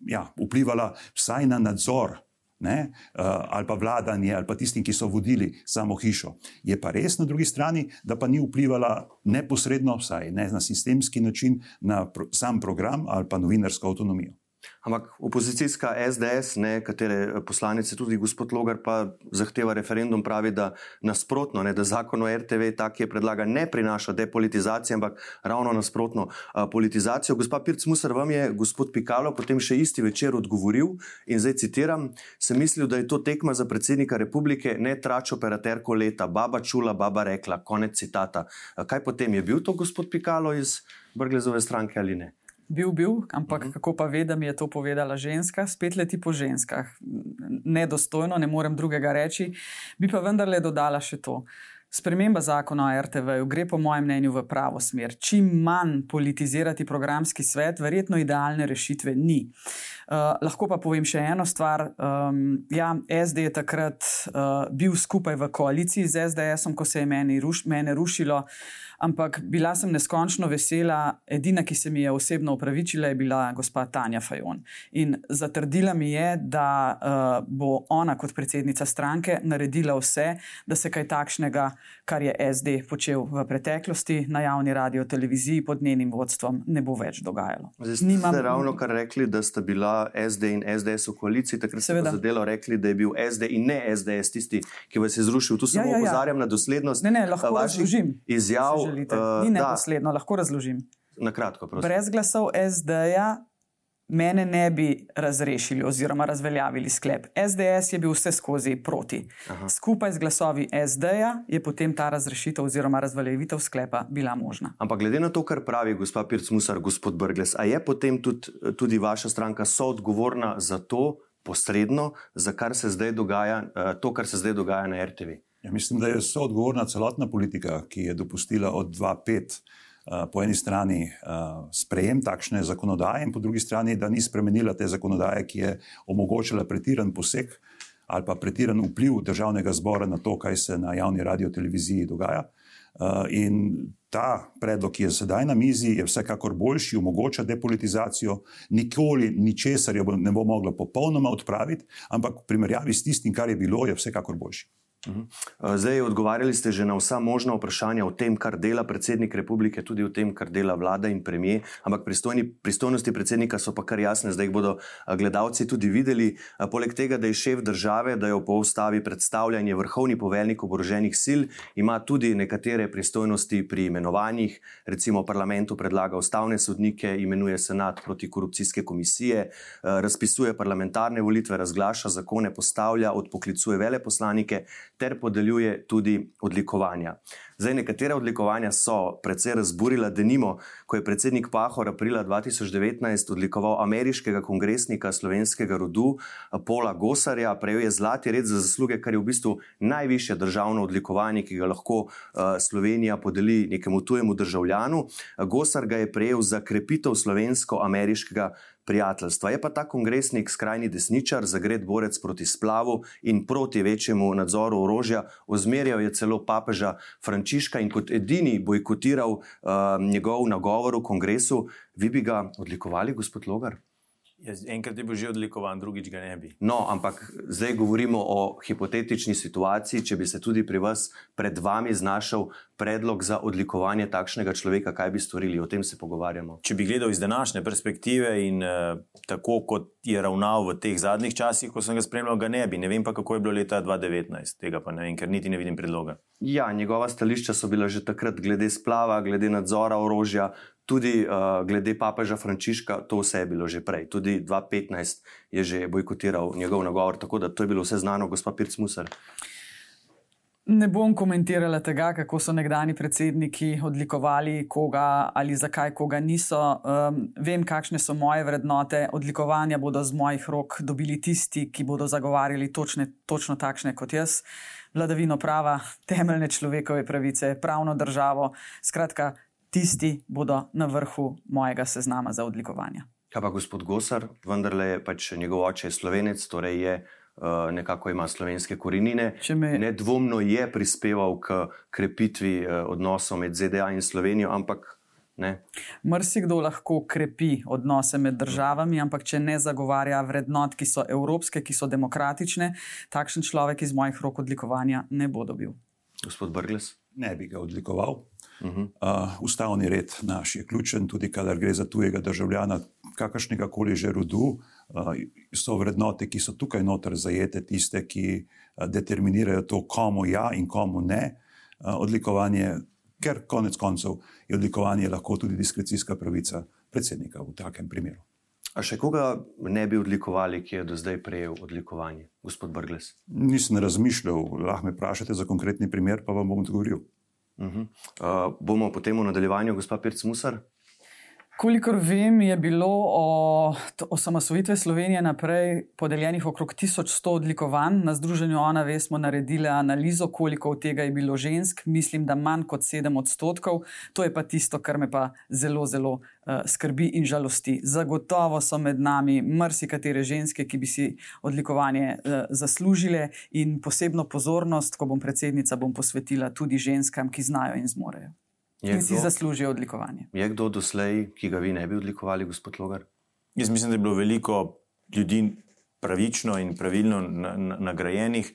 ja, vplivala vsaj na nadzor ne, uh, ali pa vladanje, ali pa tistim, ki so vodili samo hišo. Je pa res na drugi strani, da pa ni vplivala neposredno, vsaj ne na sistemski način, na pro, sam program ali pa novinarsko avtonomijo. Ampak opozicijska SDS, ne, katere poslanice, tudi gospod Logar, pa zahteva referendum, pravi, da nasprotno, ne, da zakon o RTV, tak je predlagan, ne prinaša depolitizacije, ampak ravno nasprotno a, politizacijo. Gospa Pirc Musar, vam je gospod Pikalo potem še isti večer odgovoril in zdaj citiram: Sem mislil, da je to tekma za predsednika republike, ne trač operaterko leta, baba čula, baba rekla. Konec citata. A, kaj potem je bil to gospod Pikalo iz Brglezove stranke ali ne? Bil, bil, ampak uh -huh. kako pa ve, da mi je to povedala ženska, spet leti po ženskah. Nedostojno, ne morem drugega reči. Bi pa vendarle dodala še to. Sprememba zakona o RTV gre, po mojem mnenju, v pravo smer. Čim manj politizirati programski svet, verjetno idealne rešitve ni. Uh, lahko pa povem še eno stvar. Um, ja, SD je takrat uh, bil skupaj v koaliciji z SDS-om, ko se je meni ruš, mene rušilo. Ampak bila sem neskončno vesela. Edina, ki se mi je osebno upravičila, je bila gospa Tanja Fajon. In zatrdila mi je, da uh, bo ona kot predsednica stranke naredila vse, da se kaj takšnega, kar je SD počel v preteklosti na javni radio televiziji pod njenim vodstvom, ne bo več dogajalo. Zdaj ste Nimam... ravno kar rekli, da sta bila SD in SDS v koaliciji, takrat ste za delo rekli, da je bil SD in ne SDS tisti, ki vas je zrušil. Tu samo ja, ja, ja. opozarjam na doslednost. Ne, ne, lahko razložim. Izjav želite. Uh, Ni neposredno, da. lahko razložim. Na kratko, prosim. Brez glasov SD-ja mene ne bi razrešili oziroma razveljavili sklep. SDS je bil vse skozi proti. Aha. Skupaj z glasovi SD-ja je potem ta razrešitev oziroma razveljavitev sklepa bila možna. Ampak glede na to, kar pravi gospa Pirc-Musar, gospod Brgles, a je potem tudi, tudi vaša stranka soodgovorna za to posredno, za kar se zdaj dogaja, eh, to, kar se zdaj dogaja na RTV? Ja, mislim, da je soodgovorna celotna politika, ki je dopustila od 2-5 uh, po eni strani uh, sprejem takšne zakonodaje, in po drugi strani, da ni spremenila te zakonodaje, ki je omogočila pretiran poseg ali pa pretiran vpliv državnega zbora na to, kaj se na javni radio televiziji dogaja. Uh, in ta predlog, ki je sedaj na mizi, je vsekakor boljši, omogoča depolitizacijo, nikoli ničesar ne bo mogla popolnoma odpraviti, ampak v primerjavi s tistim, kar je bilo, je vsekakor boljši. Mhm. Eh, zdaj, odgovarjali ste že na vsa možna vprašanja o tem, kar dela predsednik republike, tudi o tem, kar dela vlada in premije, ampak pristojni, pristojnosti predsednika so pa kar jasne, zdaj jih bodo eh, gledalci tudi videli. Eh, poleg tega, da je šef države, da jo po ustavi predstavlja in je vrhovni poveljnik oboroženih sil, ima tudi nekatere pristojnosti pri imenovanjih, recimo parlamentu predlaga ustavne sodnike, imenuje senat proti korupcijske komisije, razpisuje parlamentarne volitve, razglaša zakone, postavlja, odpoklicuje veleposlanike ter podeljuje tudi odlikovanja. Zdaj, nekatera odlikovanja so precej razburila, da nimo, ko je predsednik Pahor aprila 2019 odlikoval ameriškega kongresnika slovenskega rodu Paula Gosarja, prejel je zlati red za zasluge, kar je v bistvu najvišje državno odlikovanje, ki ga lahko uh, Slovenija podeli nekemu tujemu državljanu. Gosar ga je prejel za krepitev slovensko-ameriškega prijateljstva. Je pa ta kongresnik skrajni desničar, zagret borec proti splavu in proti večjemu nadzoru orožja, ozmerjal je celo papeža Frančiška in kot edini bojkotiral uh, njegov nagovor v kongresu. Vi bi ga odlikovali, gospod Logar? Enkrat je bil že odlikovan, drugič ga ne bi. No, ampak zdaj govorimo o hipotetični situaciji, če bi se tudi pri vas, pred vami, znašel predlog za odlikovanje takšnega človeka, kaj bi storili, o tem se pogovarjamo. Če bi gledal iz današnje perspektive in uh, tako, kot je ravnal v teh zadnjih časih, ko sem ga spremljal, ga ne bi. Ne vem pa, kako je bilo leta 2019, tega pa ne vem, ker niti ne vidim predloga. Ja, njegova stališča so bila že takrat glede splava, glede nadzora orožja, tudi uh, glede papeža Frančiška, to vse je bilo že prej. Tudi 2015 je že bojkotiral njegov nagovor, tako da to je bilo vse znano, gospod Pirc Musar. Ne bom komentirala tega, kako so nekdani predsedniki odlikovali koga ali zakaj koga niso. Um, vem, kakšne so moje vrednote. Odlikovanja bodo z mojih rok dobili tisti, ki bodo zagovarjali točne, točno takšne kot jaz. Vladavino prava, temeljne človekove pravice, pravno državo. Skratka, tisti bodo na vrhu mojega seznama za odlikovanja. Kaj pa gospod Gosar, vendarle je pač njegov oče slovenec, torej je uh, nekako ima slovenske korenine. Me... Nedvomno je prispeval k krepitvi uh, odnosov med ZDA in Slovenijo, ampak. Mrzikdo lahko krepi odnose med državami, ampak če ne zagovarja vrednot, ki so evropske, ki so demokratične, takšen človek iz mojih rok odlikovanja ne bo dobil. Gospod Brgles? Ne bi ga odlikoval. Uh, ustavni red naš je ključen, tudi kadar gre za tujega državljana, kakršnega koli že rodu. Uh, so vrednote, ki so tukaj noter zajete, tiste, ki uh, determinirajo to, komu ja in komu ne. Uh, odlikovanje, ker konec koncev je odlikovanje lahko tudi diskrecijska pravica predsednika v takem primeru. A še koga ne bi odlikovali, ki je do zdaj prejel odlikovanje, gospod Brgles? Nisem razmišljal, lahko me vprašate za konkretni primer, pa vam bom odgovoril. Uh -huh. uh, bomo potem v nadaljevanju, gospod Pirc Musar. Kolikor vem, je bilo od osamosvojitve Slovenije naprej podeljenih okrog 1100 odlikovanj. Na Združenju ONA ve smo naredili analizo, koliko od tega je bilo žensk. Mislim, da manj kot 7 odstotkov. To je pa tisto, kar me pa zelo, zelo uh, skrbi in žalosti. Zagotovo so med nami marsikatere ženske, ki bi si odlikovanje uh, zaslužile in posebno pozornost, ko bom predsednica, bom posvetila tudi ženskam, ki znajo in zmorejo. Je in si kdo, zaslužijo odlikovanje. Je kdo doslej, ki ga vi ne bi odlikovali, gospod Logar? Jaz mislim, da je bilo veliko ljudi pravično in pravilno nagrajenih,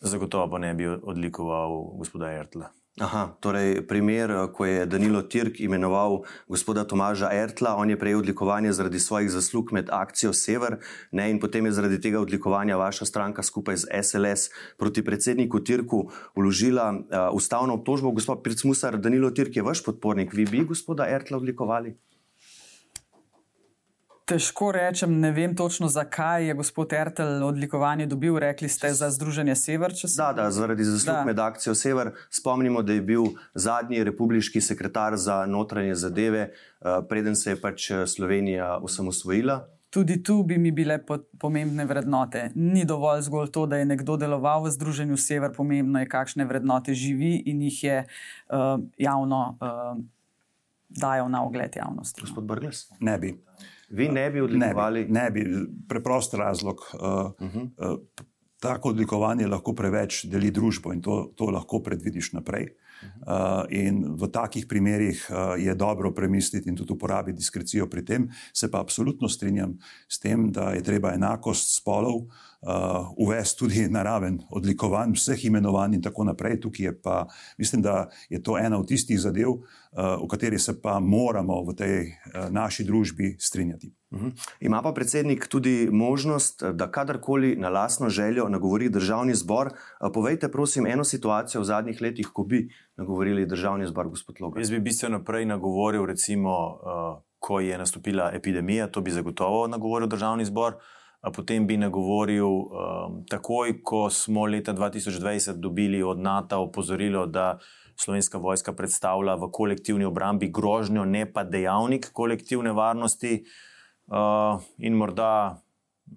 zagotovo pa ne bi odlikoval gospoda Ertla. Aha, torej, primer, ko je Danilo Tirk imenoval gospoda Tomaža Ertla, on je prejel odlikovanje zaradi svojih zaslug med akcijo Sever, ne, in potem je zaradi tega odlikovanja vaša stranka skupaj z SLS proti predsedniku Tirku uložila uh, ustavno obtožbo. Gospod Pircmusar, Danilo Tirk je vaš podpornik, vi bi gospoda Ertla odlikovali? Težko rečem, ne vem točno, zakaj je gospod Ertel odlikovanje dobil. Rekli ste za Združenje Sever. Da, da, zaradi zaslug med akcijo Sever. Spomnimo, da je bil zadnji republiški sekretar za notranje zadeve, eh, preden se je pač eh, Slovenija osamosvojila. Tudi tu bi mi bile pomembne vrednote. Ni dovolj zgolj to, da je nekdo deloval v Združenju Sever, pomembno je, kakšne vrednote živi in jih je uh, javno uh, dajal na ogled javnosti. Gospod Brgles? Ne bi. Vi ne bi odlikovali? Ne bi. Ne bi. Preprost razlog. Uh, uh -huh. uh, tako odlikovanje lahko preveč deli družbo in to, to lahko predvidiš naprej. Uh, in v takih primerih uh, je dobro premisliti in tudi uporabiti diskrecijo pri tem. Se pa absolutno strinjam s tem, da je treba enakost spolov uh, uvesti tudi na raven odlikovanj, vseh imenovanj in tako naprej. Tukaj je pa, mislim, da je to ena od tistih zadev, uh, o kateri se pa moramo v tej uh, naši družbi strinjati. Uhum. Ima pa predsednik tudi možnost, da kadarkoli na lastno željo nagovori državni zbor. Povejte, prosim, eno situacijo v zadnjih letih, ko bi nagovorili državni zbor, gospod Logan. Jaz bi bistveno prej nagovoril, recimo, uh, ko je nastopila epidemija, to bi zagotovo nagovoril državni zbor. Potem bi nagovoril, um, takoj ko smo leta 2020 dobili od NATO opozorilo, da slovenska vojska predstavlja v kolektivni obrambi grožnjo, ne pa dejavnik kolektivne varnosti. Uh, in morda,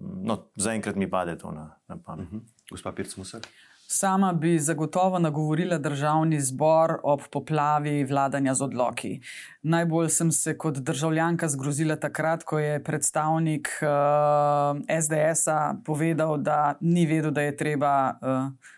no, zaenkrat mi pade to na, na pamet. Uh -huh. Gospa Pirc Musar. Sama bi zagotovo nagovorila državni zbor ob poplavi vladanja z odloki. Najbolj sem se kot državljanka zgrozila takrat, ko je predstavnik uh, SDS-a povedal, da ni vedel, da je treba uh,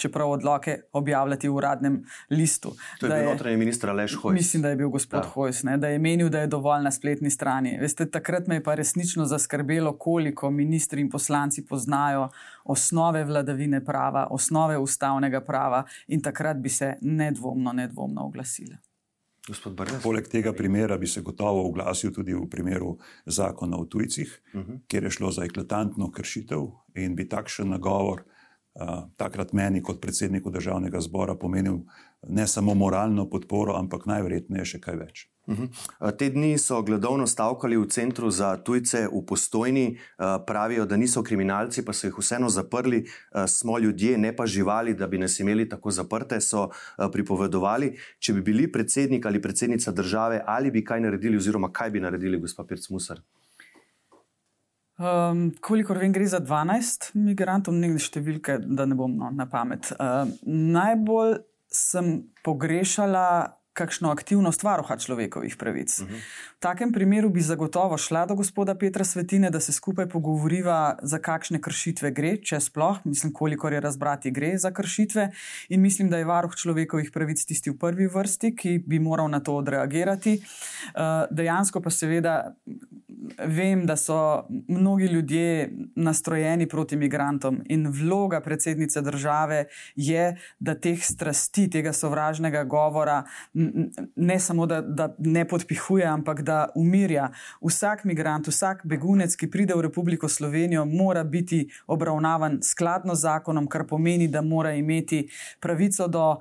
čeprav odloke objavljati v uradnem listu. To je Da bil notranji minister Aleš Hojs. Mislim, da je bil gospod Da. Hojs, ne, da je menil, da je dovolj na spletni strani. Veste, takrat me je pa resnično zaskrbelo, koliko ministri in poslanci poznajo osnove vladavine prava, osnove ustavnega prava in takrat bi se nedvomno, nedvomno oglasili. Poleg tega primera bi se gotovo oglasil tudi v primeru zakona o tujcih, uh -huh. kjer je šlo za eklatantno kršitev in bi takšen nagovor uh, takrat meni kot predsedniku državnega zbora pomenil ne samo moralno podporo, ampak najverjetneje še kaj več. Mhm. Te dni so gladovno stavkali v centru za tujce v Postojni, pravijo, da niso kriminalci, pa so jih vseeno zaprli. Smo ljudje, ne pa živali, da bi nas imeli tako zaprte, so pripovedovali. Če bi bili predsednik ali predsednica države, ali bi kaj naredili, oziroma kaj bi naredili, gospod Pirc Musar? Um, kolikor vem, gre za 12 migrantov, nekaj številke, da ne bom no, na pamet. Uh, najbolj sem pogrešala kakšno aktivnost varuha človekovih pravic. Uh -huh. V takem primeru bi zagotovo šla do gospoda Petra Svetine, da se skupaj pogovoriva, za kakšne kršitve gre, če sploh, mislim, koliko je razbrati gre za kršitve. In mislim, da je varuh človekovih pravic tisti v prvi vrsti, ki bi moral na to odreagirati. Uh, dejansko pa seveda. Vem, da so mnogi ljudje nastrojeni proti migrantom, in vloga predsednice države je, da teh strasti, tega sovražnega govora, ne samo da, da ne podpihuje, ampak da umirja. Vsak migrant, vsak begunec, ki pride v Republiko Slovenijo, mora biti obravnavan skladno z zakonom, kar pomeni, da mora imeti pravico do uh,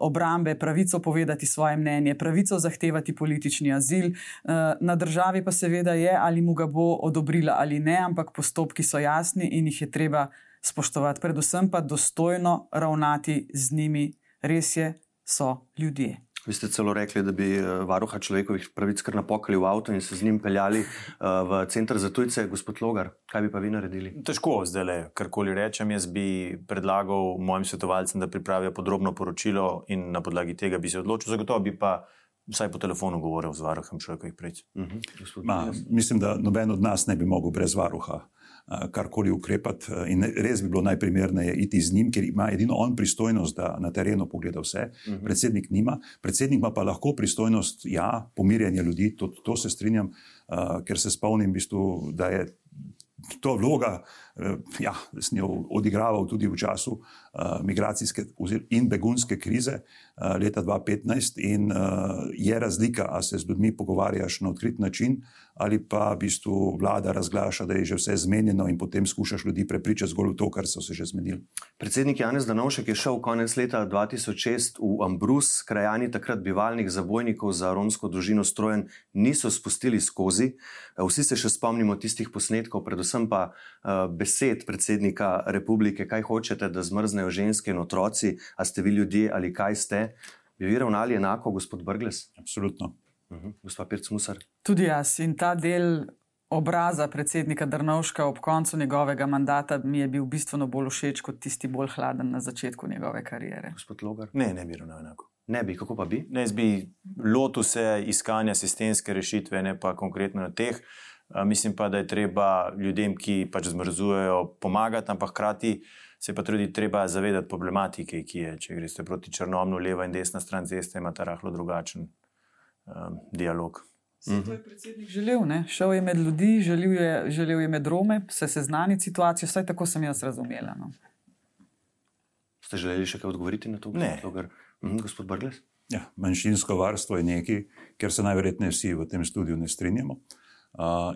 obrambe, pravico povedati svoje mnenje, pravico zahtevati politični azil. Uh, na državi pa seveda je, ali mu ga bo odobrila ali ne, ampak postopki so jasni in jih je treba spoštovati. Predvsem pa dostojno ravnati z njimi, res je, so ljudje. Vi ste celo rekli, da bi varuha človekovih pravic kar napokali v avto in se z njim peljali uh, v center za tujce, gospod Logar. Kaj bi pa vi naredili? Težko zdaj le, karkoli rečem. Jaz bi predlagal mojim svetovalcem, da pripravijo podrobno poročilo in na podlagi tega bi se odločil. Zagotovo bi pa vsaj po telefonu govoril z varuhem človekovih pravic. Uh Mhm. -huh. Ma, mislim, da noben od nas ne bi mogel brez varuha karkoli ukrepati. In res bi bilo najprimerneje iti z njim, ker ima edino on pristojnost, da na terenu pogleda vse. Uh -huh. Predsednik nima, predsednik ima pa lahko pristojnost, ja, pomirjanje ljudi, to, to se strinjam, uh, ker se spomnim, v bistvu, da je. To vloga, ja, sem jo odigraval tudi v času uh, migracijske in begunske krize uh, leta 2015, in uh, je razlika, ali se z ljudmi pogovarjaš na odkrit način, ali pa v bistvu vlada razglaša, da je že vse zmenjeno, in potem skušaš ljudi prepričati zgolj v to, kar so se že zmenili. Predsednik Janez Danovšek je šel konec leta 2006 v Ambrus, krajani takrat bivalnih zabojnikov za romsko družino strojen niso spustili skozi. Vsi se še spomnimo tistih posnetkov, predvsem pa uh, besed predsednika republike, kaj hočete, da zmrznejo ženske in otroci, a ste vi ljudje ali kaj ste. Bi vi ravnali enako, gospod Brgles? Absolutno. Uh -huh. Gospod Pirc Musar. Tudi jaz in ta del obraza predsednika Drnovška ob koncu njegovega mandata mi je bil bistveno bolj všeč kot tisti bolj hladen na začetku njegove kariere. Gospod Logar. Ne, ne bi ravnal enako. Ne bi, kako pa bi? Ne, jaz bi lotil se iskanja sistemske rešitve, ne pa konkretno na teh. Mislim pa, da je treba ljudem, ki pač zmrzujejo, pomagati, ampak hkrati se pa tudi treba zavedati problematike, ki je. Če greste proti Črnomnu, leva in desna stran ceste, imate rahlo drugačen um, dialog. Vse to je predsednik želel, ne? šel je med ljudi, želel je, želel je med Rome, se seznaniti s situacijo, vsaj tako sem jaz razumela. No. Ste želeli še kaj odgovoriti na to? Ne. Mhm, gospod Brgles? Ja, manjšinsko varstvo je nekaj, ker se najverjetneje vsi v tem studiu ne strinjamo. Uh,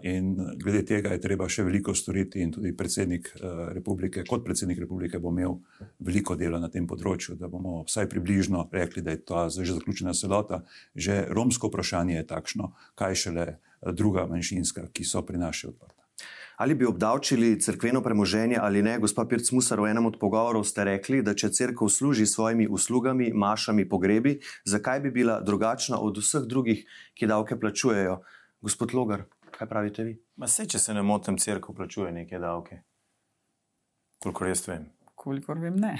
in glede tega je treba še veliko storiti, in tudi predsednik uh, republike, kot predsednik republike, bo imel veliko dela na tem področju, da bomo vsaj približno rekli, da je ta že zaključena celota. Že romsko vprašanje je takšno, kaj šele druga manjšinska, ki so pri nas še odprta. Ali bi obdavčili crkveno premoženje ali ne? Gospod Pirc Musar, v enem od pogovorov ste rekli, da če crkva služi svojimi uslugami, mašami, pogrebi, zakaj bi bila drugačna od vseh drugih, ki davke plačujejo? Gospod Logar, kaj pravite vi? Ma se, če se ne motim, crkva plačuje neke davke. Kolikor jaz vem. Kolikor vem, ne.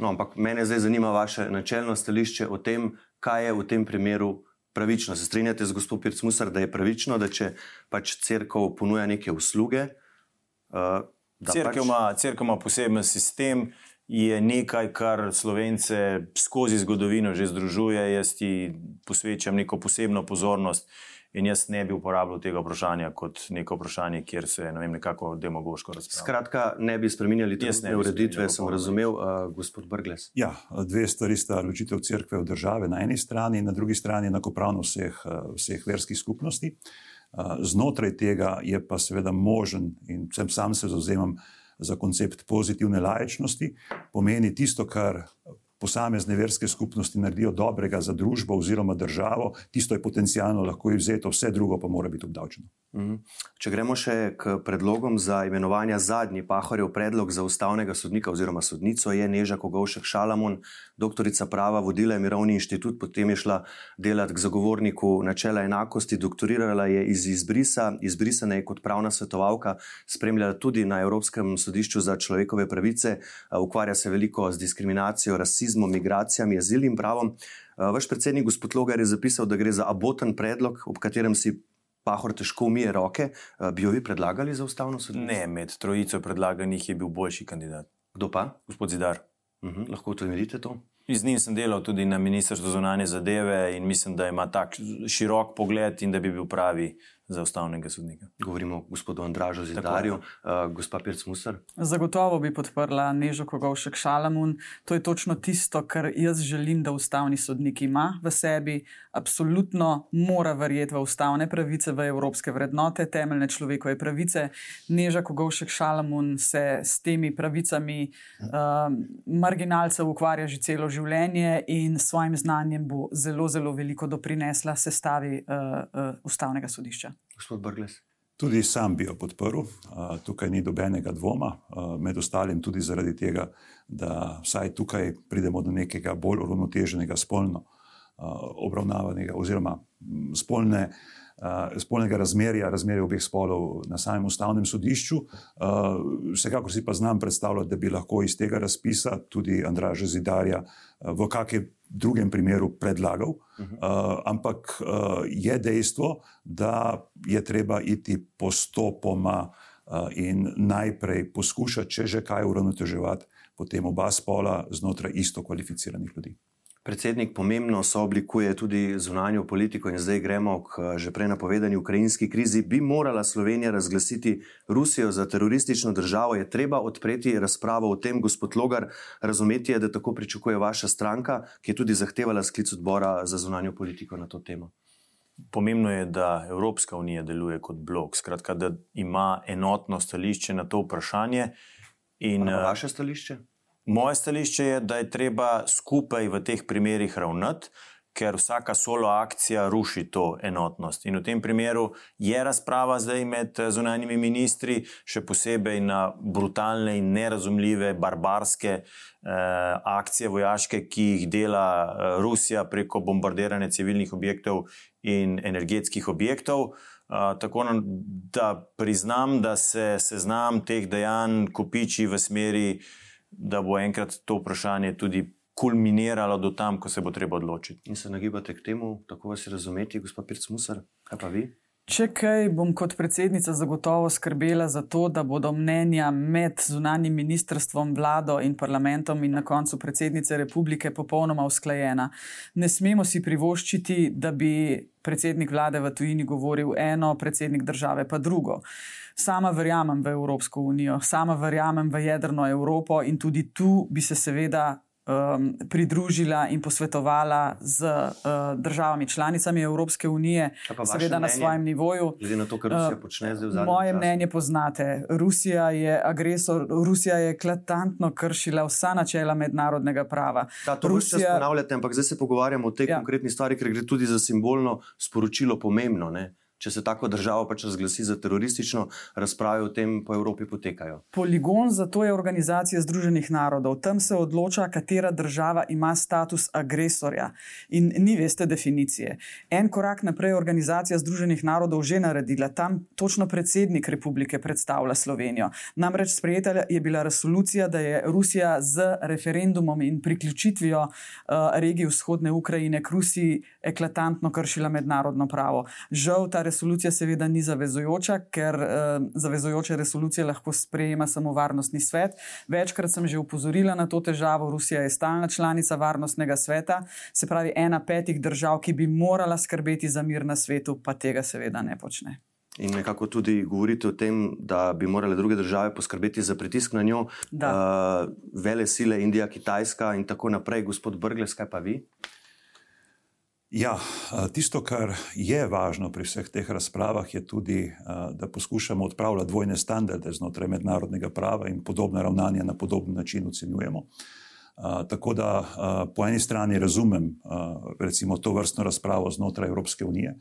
No, ampak mene zdaj zanima vaše načelno stališče o tem, kaj je v tem primeru pravično. Se strinjate z gospod Pirc Musar, da je pravično, da če pač crkva ponuja neke usluge, uh, Cerkev ima, cerkev ima poseben sistem, je nekaj, kar slovence skozi zgodovino že združuje. Jaz ti posvečam neko posebno pozornost. In jaz ne bi uporabljal tega vprašanja kot neko vprašanje, kjer se ne vem, nekako demagoško razpravlja. Skratka, ne bi spremenjali te ureditve, sem razumel, uh, gospod Brgles. Ja, dve stvari sta ločitev crkve od države na eni strani in na drugi strani enakopravno vseh, vseh verskih skupnosti. Znotraj tega je pa seveda možen in sem sam se zauzemam za koncept pozitivne lajčnosti, pomeni tisto, kar posamezne verske skupnosti naredijo dobrega za družbo oziroma državo, tisto je potencijalno lahko izvzeto, vse drugo pa mora biti obdavčeno. Mhm. Če gremo še k predlogom za imenovanje zadnji pahorjev predlog za ustavnega sodnika oziroma sodnico, je Neža Kogovšek Šalamon, doktorica prava, vodila je Mirovni inštitut, potem je šla delati k zagovorniku načela enakosti, doktorirala je iz izbrisa, izbrisana je kot pravna svetovalka, spremljala tudi na Evropskem sodišču za človekove pravice, ukvarja se veliko z diskriminacijo, rasizmom, migracijami, azilnim pravom. Vaš predsednik, gospod Logar, je zapisal, da gre za aboten predlog, ob katerem si Pahor težko umije roke. Bi jo vi predlagali za ustavno sodišče? Ne, med trojico predlaganih je bil boljši kandidat. Kdo pa? Gospod Zidar. Uh -huh. Lahko naredite to? Z njim sem delal tudi na Ministrstvu za zunanje zadeve in mislim, da ima tak širok pogled in da bi bil pravi za ustavnega sodnika. Govorimo o gospodu Andražu Zidarju, uh, gospa Pirc Musar. Zagotovo bi podprla Nežo Kogovšek Šalamun. To je točno tisto, kar jaz želim, da ustavni sodnik ima v sebi. Absolutno mora verjeti v ustavne pravice, v evropske vrednote, temeljne človekove pravice. Neža Kogovšek Šalamun se s temi pravicami uh, marginalcev ukvarja že celo življenje in s svojim znanjem bo zelo, zelo veliko doprinesla sestavi uh, uh, ustavnega sodišča gospod Brgles? Tudi sam bi jo podprl, tukaj ni dobenega dvoma, med ostalim tudi zaradi tega, da vsaj tukaj pridemo do nekega bolj uravnoteženega spolno obravnavanega oziroma spolne. Spolnega razmerja, razmerja obeh spolov na samem ustavnem sodišču. Vsekakor si pa znam predstavljati, da bi lahko iz tega razpisa tudi Andraža Zidarja v kakšnem drugem primeru predlagal, uh -huh. uh, ampak uh, je dejstvo, da je treba iti postopoma uh, in najprej poskušati, če že kaj uravnoteževati, potem oba spola znotraj isto kvalificiranih ljudi. Predsednik pomembno sooblikuje tudi zunanjo politiko in zdaj gremo k že prej napovedani ukrajinski krizi. Bi morala Slovenija razglasiti Rusijo za teroristično državo? Je treba odpreti razpravo o tem, gospod Logar, razumeti je, da tako pričakuje vaša stranka, ki je tudi zahtevala sklic odbora za zunanjo politiko na to temo? Pomembno je, da Evropska unija deluje kot blok, skratka, da ima enotno stališče na to vprašanje. In, vaše stališče? Moje stališče je, da je treba skupaj v teh primerih ravnati, ker vsaka solo akcija ruši to enotnost. In v tem primeru je razprava zdaj med eh, zunanjimi ministri, še posebej na brutalne in nerazumljive, barbarske eh, akcije vojaške, ki jih dela eh, Rusija preko bombardiranja civilnih objektov in energetskih objektov. Uh, tako da priznam, da se seznam teh dejanj kopiči v smeri uh, da bo enkrat to vprašanje tudi kulminiralo do tam, ko se bo treba odločiti. In se nagibate k temu, tako vas razumeti, gospod Pirc Musar, kaj pa vi? Če kaj, bom kot predsednica zagotovo skrbela za to, da bodo mnenja med zunanjim ministrstvom, vlado in parlamentom in na koncu predsednice republike popolnoma usklajena. Ne smemo si privoščiti, da bi predsednik vlade v tujini govoril eno, predsednik države pa drugo. Sama verjamem v Evropsko unijo, sama verjamem v jedrno Evropo in tudi tu bi se seveda um, pridružila in posvetovala z uh, državami članicami Evropske unije, seveda na svojem nivoju. Glede na to, kar Rusija uh, počne zdaj v zadnjem času. Moje mnenje poznate. Rusija je agresor, Rusija je eklatantno kršila vsa načela mednarodnega prava. Ta, to Rusija... Rusija... ponavljate, ampak zdaj se pogovarjamo o tej ja. konkretni stvari, ker gre tudi za simbolno sporočilo pomembno. Ne? Če se tako država pač razglasi za teroristično, razprave o tem po Evropi potekajo. Poligon za to je Organizacija Združenih narodov. Tam se odloča, katera država ima status agresorja. In ni veste definicije. En korak naprej je Organizacija Združenih narodov že naredila. Tam točno predsednik republike predstavlja Slovenijo. Namreč sprejeta je bila resolucija, da je Rusija z referendumom in priključitvijo uh, regij vzhodne Ukrajine k Rusiji eklatantno kršila mednarodno pravo. Žal ta resolucija seveda ni zavezujoča, ker uh, zavezujoče resolucije lahko sprejema samo Varnostni svet. Večkrat sem že upozorila na to težavo. Rusija je stalna članica Varnostnega sveta, se pravi ena petih držav, ki bi morala skrbeti za mir na svetu, pa tega seveda ne počne. In nekako tudi govorite o tem, da bi morale druge države poskrbeti za pritisk na njo, uh, vele sile, Indija, Kitajska in tako naprej. Gospod Brgles, kaj pa vi? Ja, tisto, kar je važno pri vseh teh razpravah, je tudi, da poskušamo odpravljati dvojne standarde znotraj mednarodnega prava in podobne ravnanja na podoben način ocenjujemo. Tako da po eni strani razumem recimo, to vrstno razpravo znotraj Evropske unije,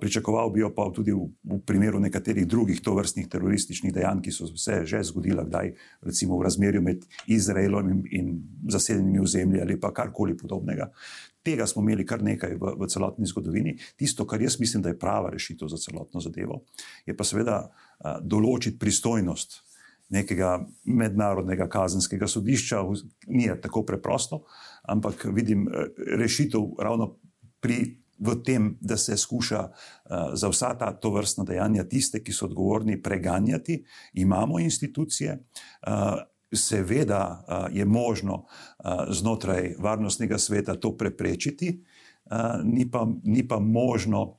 pričakoval bi jo pa tudi v, v primeru nekaterih drugih to vrstnih terorističnih dejanj, ki so se že zgodila, kdaj recimo v razmerju med Izraelom in, in zasedenimi ozemlji ali pa karkoli podobnega. Tega smo imeli kar nekaj v, v celotni zgodovini. Tisto, kar jaz mislim, da je prava rešitev za celotno zadevo, je pa seveda določiti pristojnost nekega mednarodnega kazenskega sodišča, ni tako preprosto, ampak vidim eh, rešitev ravno pri. V tem, da se skuša uh, za vsa ta tovrstna dejanja, tiste, ki so odgovorni, preganjati, imamo institucije, uh, seveda je možno znotraj varnostnega sveta to preprečiti, ni, pa, ni pa možno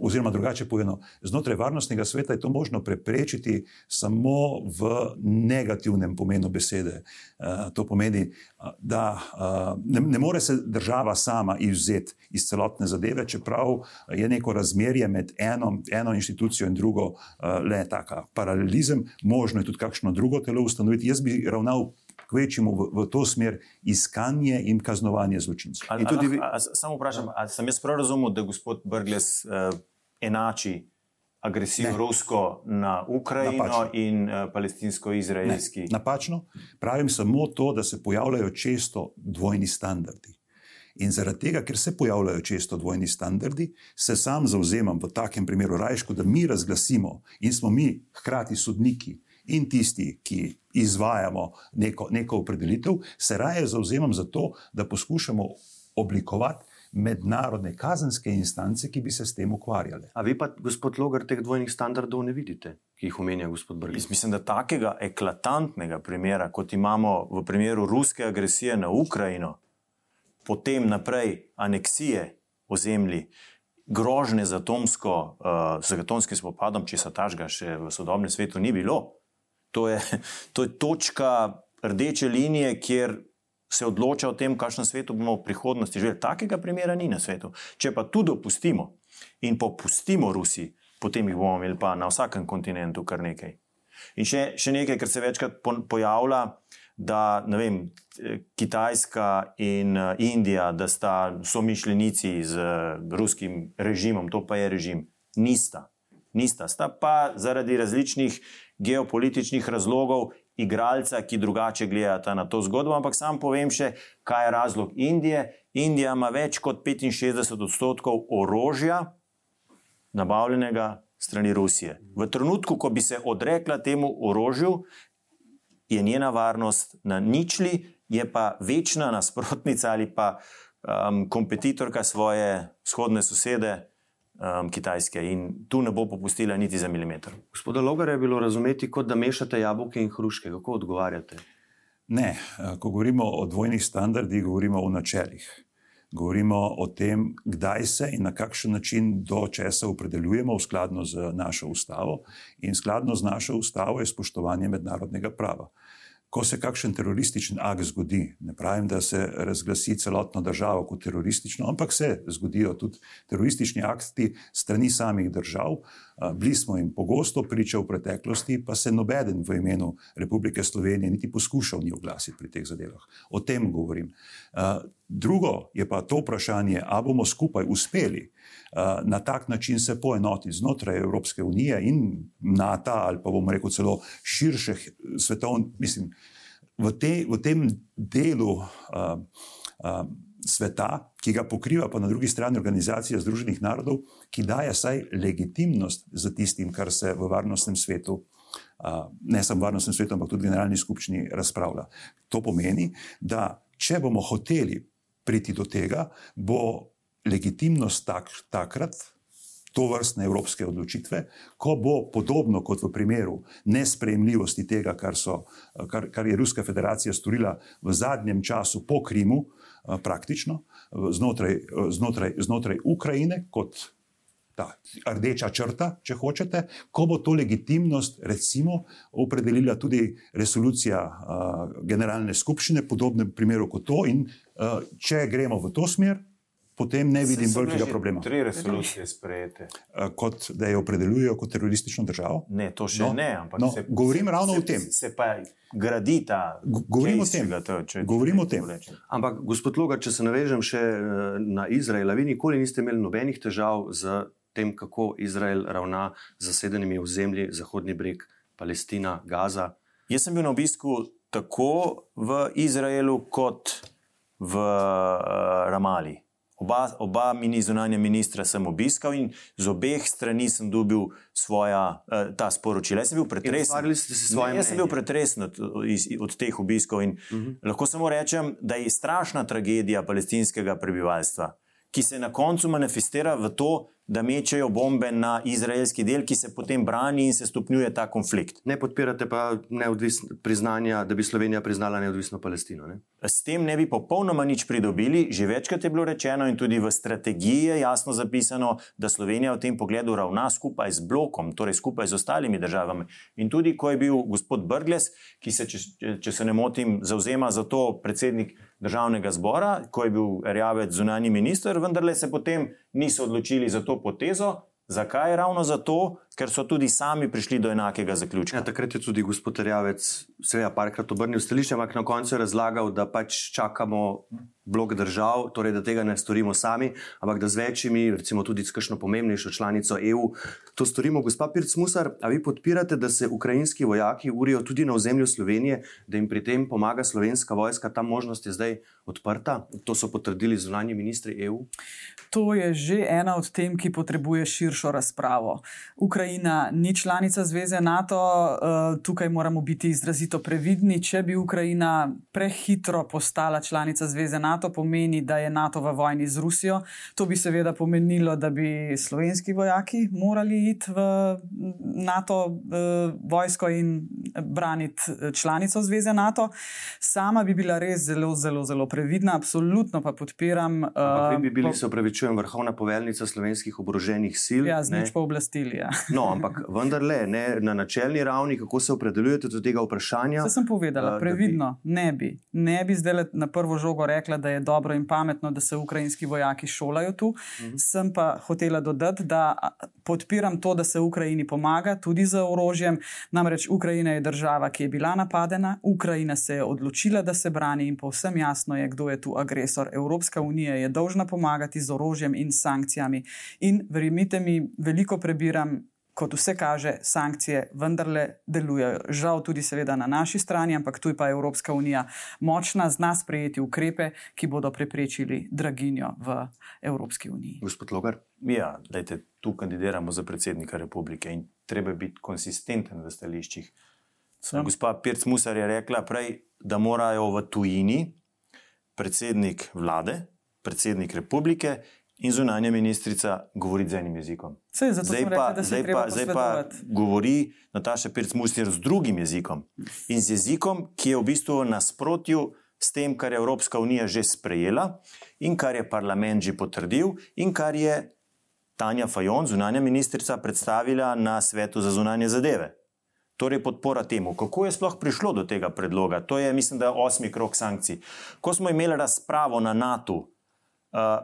oziroma, drugače povedano, znotraj varnostnega sveta je to možno preprečiti samo v negativnem pomenu besede. Uh, to pomeni, da uh, ne, ne more se država sama izvzeti iz celotne zadeve, čeprav je neko razmerje med eno, eno inštitucijo in drugo le taka paralelizem, možno je tudi kakšno drugo telo ustanoviti. Jaz bi ravnal kvečimo v, v to smer iskanje in kaznovanje zločincev. Ali, ali, vi... Samo vprašam, ali sem jaz prav razumel, da gospod Brgles uh, enači agresijo ne. rusko na Ukrajino Napačno. in uh, palestinsko-izraelski? Napačno. Pravim samo to, da se pojavljajo često dvojni standardi. In zaradi tega, ker se pojavljajo često dvojni standardi, se sam zauzemam v takem primeru rajško, da mi razglasimo in smo mi hkrati sodniki in tisti, ki izvajamo neko, neko opredelitev, se raje zauzemam za to, da poskušamo oblikovati mednarodne kazenske instance, ki bi se s tem ukvarjale. A vi pa, gospod Logar, teh dvojnih standardov ne vidite, ki jih omenja gospod Brgis? Mislim, da takega eklatantnega primera, kot imamo v primeru ruske agresije na Ukrajino, potem naprej aneksije ozemlji, grožne z, atomsko, uh, z atomskim spopadom, če se tažga še v sodobnem svetu ni bilo. To je, to je točka rdeče linije, kjer se odloča o tem, kakšno svetu bomo v prihodnosti živeli. Takega primera ni na svetu. Če pa tu dopustimo in popustimo Rusi, potem jih bomo imeli pa na vsakem kontinentu kar nekaj. In še, še nekaj, kar se večkrat pojavlja, da vem, Kitajska in Indija, da sta somišljenici z ruskim režimom, to pa je režim. Nista. Nista. Sta pa zaradi različnih geopolitičnih razlogov, igralca, ki drugače gledata na to zgodbo. Ampak sam povem še, kaj je razlog Indije. Indija ima več kot 65 odstotkov orožja, nabavljenega strani Rusije. V trenutku, ko bi se odrekla temu orožju, je njena varnost na ničli, je pa večna nasprotnica ali pa um, kompetitorka svoje vzhodne sosede, um, Kitajske in tu ne bo popustila niti za milimeter. Gospoda Logara je bilo razumeti, kot da mešate jabolke in hruške. Kako odgovarjate? Ne, ko govorimo o dvojnih standardih, govorimo o načelih. Govorimo o tem, kdaj se in na kakšen način do česa opredeljujemo v skladu z našo ustavo. In skladno z našo ustavo je spoštovanje mednarodnega prava ko se kakšen terorističen akt zgodi, ne pravim, da se razglasi celotno državo kot teroristično, ampak se zgodijo tudi teroristični akti strani samih držav. Bili smo jim pogosto priča v preteklosti, pa se nobeden v imenu Republike Slovenije niti poskušal ni oglasiti pri teh zadevah. O tem govorim. Drugo je pa to vprašanje, ali bomo skupaj uspeli na tak način se poenotiti znotraj Evropske unije in NATO, ali pa bomo rekel celo širše svetovne, mislim, v, te, v tem delu uh, uh, sveta, ki ga pokriva pa na drugi strani organizacija Združenih narodov, ki daje vsaj legitimnost za tistim, kar se v varnostnem svetu. Uh, ne samo v varnostnem svetu, ampak tudi v generalni skupščini razpravlja. To pomeni, da če bomo hoteli priti do tega, bo legitimnost tak, takrat to vrstne evropske odločitve, ko bo podobno kot v primeru nesprejemljivosti tega, kar, so, kar, kar je Ruska federacija storila v zadnjem času po Krimu, praktično znotraj, znotraj, znotraj Ukrajine, kot ta rdeča črta, če hočete, ko bo to legitimnost, recimo, opredelila tudi resolucija uh, Generalne skupščine, podobnem primeru kot to. In uh, če gremo v to smer, potem ne vidim velikega problema. Tri resolucije sprejete. Kot da jo opredeljujejo kot teroristično državo? Ne, to še no, ne. Ampak no, se, govorim ravno se, o tem. Se pa gradi ta. Govorim o tem. To, če, govorim o tem. Ampak, gospod Logar, če se navežem še na Izrael, vi nikoli niste imeli nobenih težav z tem, kako Izrael ravna z zasedenimi ozemlji, Zahodni breg, Palestina, Gaza. Jaz sem bil na obisku tako v Izraelu kot v uh, Ramali. Oba, oba mini zunanja ministra sem obiskal in z obeh strani sem dobil svoja, uh, ta sporočila. Jaz sem bil pretresen. Ne, jaz sem bil pretresen od, od teh obiskov in uh -huh. lahko samo rečem, da je strašna tragedija palestinskega prebivalstva, ki se na koncu manifestira v to, da mečejo bombe na izraelski del, ki se potem brani in se stopnjuje ta konflikt. Ne podpirate pa priznanja, da bi Slovenija priznala neodvisno Palestino. Ne? S tem ne bi popolnoma nič pridobili. Že večkrat je bilo rečeno in tudi v strategiji je jasno zapisano, da Slovenija v tem pogledu ravna skupaj z blokom, torej skupaj z ostalimi državami. In tudi, ko je bil gospod Brgles, ki se, če, če se ne motim, zauzema za to predsednik državnega zbora, ko je bil Rjavec zunani minister, vendarle se potem niso odločili za to potezo. Zakaj? Ravno zato, ker so tudi sami prišli do enakega zaključka. Ja, takrat je tudi gospod Rjavec, seveda, parkrat obrnil stališče, ampak na koncu je razlagal, da pač čakamo blok držav, torej da tega ne storimo sami, ampak da z večjimi, recimo tudi s kakšno pomembnejšo članico EU, to storimo. Gospa Pirc Musar, a vi podpirate, da se ukrajinski vojaki urijo tudi na ozemlju Slovenije, da jim pri tem pomaga slovenska vojska, ta možnost je zdaj odprta? To so potrdili zunanji ministri EU. To je že ena od tem, ki potrebuje širšo razpravo. Ukrajina ni članica Zveze NATO, eh, tukaj moramo biti izrazito previdni. Če bi Ukrajina prehitro postala članica Zveze NATO, pomeni, da je NATO v vojni z Rusijo. To bi seveda pomenilo, da bi slovenski vojaki morali iti v NATO eh, vojsko in braniti eh, članico Zveze NATO. Sama bi bila res zelo, zelo, zelo previdna, absolutno pa podpiram. Ampak vi bi bili, se upravičujem, vrhovna poveljnica slovenskih oboroženih sil. Ja, z nič pa oblastili. Ja. No, ampak vendarle, ne, na načelni ravni, kako se opredeljujete do tega vprašanja? To sem povedala, previdno, bi... ne bi. Ne bi zdaj na prvo žogo rekla, da je dobro in pametno, da se ukrajinski vojaki šolajo tu. Mhm. Sem pa hotela dodati, da podpiram to, da se Ukrajini pomaga tudi z orožjem. Namreč Ukrajina je država, ki je bila napadena, Ukrajina se je odločila, da se brani in povsem jasno je, kdo je tu agresor. Evropska unija je dolžna pomagati z orožjem in sankcijami. In verjemite mi, veliko prebiram kot vse kaže, sankcije vendarle delujejo. Žal tudi seveda na naši strani, ampak tu pa je Evropska unija močna, zna sprejeti ukrepe, ki bodo preprečili draginjo v Evropski uniji. Gospod Logar? Ja, dajte, tu kandidiramo za predsednika republike in treba biti konsistenten v stališčih. Ja. Gospa Pirc Musar je rekla prej, da morajo v tujini predsednik vlade, predsednik republike in zunanja ministrica govoriti z enim jezikom. Sej, zdaj, pa, rekla, zdaj, pa, zdaj pa govori Nataša Pirc-Mustir z drugim jezikom in z jezikom, ki je v bistvu nasprotju s tem, kar je Evropska unija že sprejela in kar je parlament že potrdil in kar je Tanja Fajon, zunanja ministrica, predstavila na svetu za zunanje zadeve. Torej, podpora temu, kako je sploh prišlo do tega predloga. To je, mislim, da osmi krok sankcij. Ko smo imeli razpravo na NATO, uh,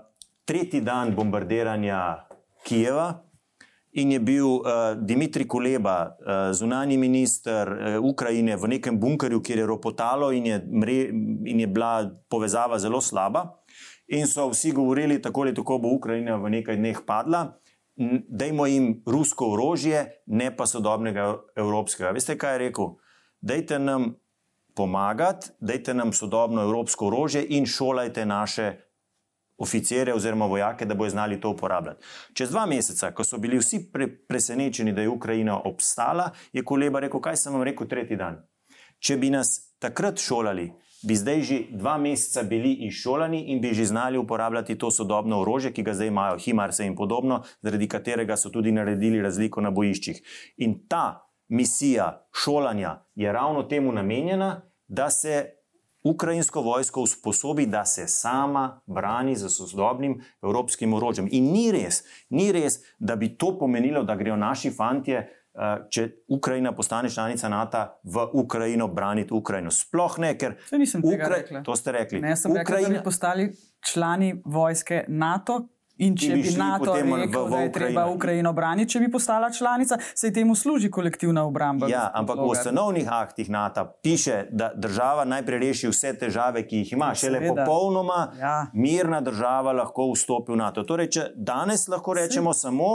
tretji dan bombardiranja Kijeva in je bil uh, Dimitrij Kuleba, uh, zunani minister uh, Ukrajine, v nekem bunkerju, kjer je ropotalo in je, mre, in je bila povezava zelo slaba. In so vsi govorili, tako ali tako bo Ukrajina v nekaj dneh padla. Dajmo jim rusko orožje, ne pa sodobnega evropskega. Veste, kaj je rekel? Dajte nam pomagati, dajte nam sodobno evropsko orožje in šolajte naše oficire oziroma vojake, da bodo znali to uporabljati. Čez dva meseca, ko so bili vsi pre presenečeni, da je Ukrajina obstala, je Kuleba rekel: Kaj sem vam rekel tretji dan? Če bi nas takrat šolali, bi zdaj že dva meseca bili izšolani in bi že znali uporabljati to sodobno orožje, ki ga zdaj imajo, Himarse in podobno, zaradi katerega so tudi naredili razliko na bojiščih. In ta misija šolanja je ravno temu namenjena, da se ukrajinsko vojsko usposobi, da se sama brani z sodobnim evropskim orožjem. In ni res, ni res, da bi to pomenilo, da grejo naši fantje. Če Ukrajina postane članica NATO, v Ukrajino braniti Ukrajino. Sploh ne, ker. To nisem Ukra... To ste rekli. Ne, sem Ukrajina... rekel, da bi postali člani vojske NATO, In če bi, bi NATO rekel, v, v da je treba Ukrajino braniti, če bi postala članica, se temu služi kolektivna obramba. Ja, ampak v osnovnih aktih NATO piše, da država najprej reši vse težave, ki jih ima. Šele popolnoma ja. mirna država lahko vstopi v NATO. Torej, če danes lahko rečemo Se... samo,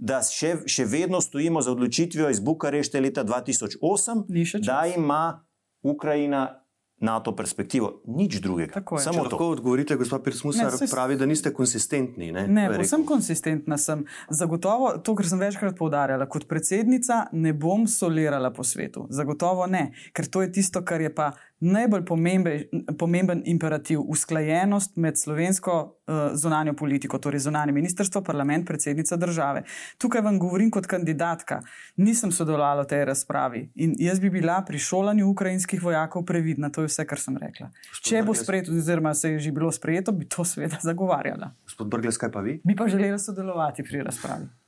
da še, še vedno stojimo za odločitvijo iz Bukarešte leta 2008, da ima Ukrajina NATO perspektivo, nič drugega. Samo to. Lahko odgovorite, gospod Pirsmusar, se... pravi, da niste konsistentni. Ne, ne sem konsistentna. Sem. Zagotovo to, kar sem večkrat povdarjala, kot predsednica ne bom solirala po svetu. Zagotovo ne, ker to je tisto, kar je pa najbolj pomemben, pomemben imperativ, usklajenost med slovensko uh, zunanjo politiko, torej zunanje ministrstvo, parlament, predsednica države. Tukaj vam govorim kot kandidatka. Nisem sodelovala v tej razpravi in jaz bi bila pri šolanju ukrajinskih vojakov previdna. To je vse, kar sem rekla. Gospod Če bo sprejeto, oziroma se je že bilo sprejeto, bi to seveda zagovarjala. Gospod Brgles, kaj pa vi? Bi pa želela sodelovati pri razpravi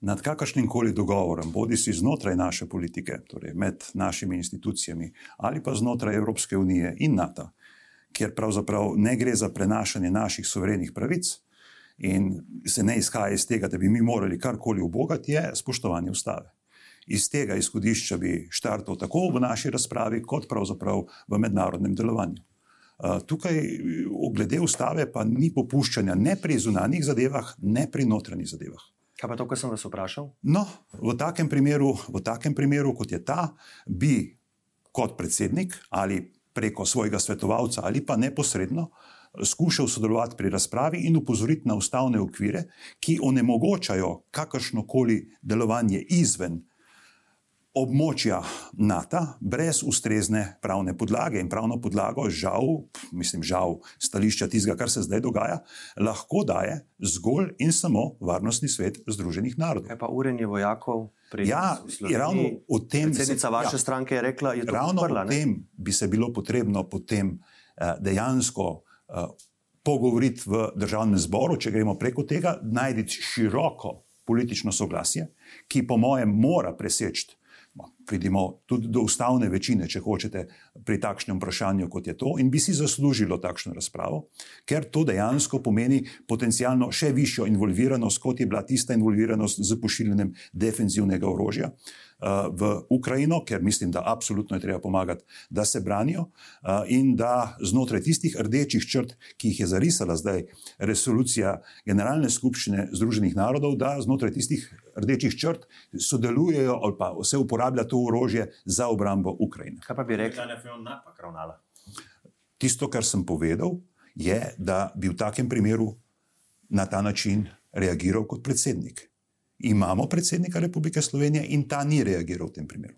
nad kakršnim koli dogovorom, bodi si znotraj naše politike, torej med našimi institucijami ali pa znotraj Evropske unije in NATO, kjer pravzaprav ne gre za prenašanje naših soverenih pravic in se ne izhaja iz tega, da bi mi morali karkoli obogati, je spoštovanje ustave. Iz tega izhodišča bi štartal tako v naši razpravi, kot pravzaprav v mednarodnem delovanju. Tukaj, glede ustave, pa ni popuščanja ne pri zunanjih zadevah, ne pri notranjih zadevah. Kaj pa to, kar sem vas vprašal? No, v takem, primeru, v takem primeru, kot je ta, bi kot predsednik ali preko svojega svetovalca ali pa neposredno skušal sodelovati pri razpravi in upozoriti na ustavne okvire, ki onemogočajo kakršno koli delovanje izven območja NATO brez ustrezne pravne podlage. In pravno podlago, žal, mislim, žal, stališča tistega, kar se zdaj dogaja, lahko daje zgolj in samo Varnostni svet Združenih narodov. Kaj pa urenje vojakov? Ja, ravno o tem. Predsednica vaše ja, stranke je rekla, da je to ravno odprla, o tem bi se bilo potrebno potem eh, dejansko. Eh, Pogovoriti v državnem zboru, če gremo preko tega, najti široko politično soglasje, ki, po mojem, mora preseči pridimo tudi do ustavne večine, če hočete, pri takšnem vprašanju, kot je to, in bi si zaslužilo takšno razpravo, ker to dejansko pomeni potencialno še višjo involviranost, kot je bila tista involviranost z pošiljanjem defenzivnega orožja. Eh, v Ukrajino, ker mislim, da absolutno je treba pomagati, da se branijo eh, in da znotraj tistih rdečih črt, ki jih je zarisala zdaj resolucija Generalne skupščine Združenih narodov, da znotraj tistih rdečih črt sodelujejo ali pa se uporablja to orožje za obrambo Ukrajine. Kaj pa bi rekli, da je FION napak ravnala? Tisto, kar sem povedal, je, da bi v takem primeru na ta način reagiral kot predsednik imamo predsednika Republike Slovenije in ta ni reagiral v tem primeru.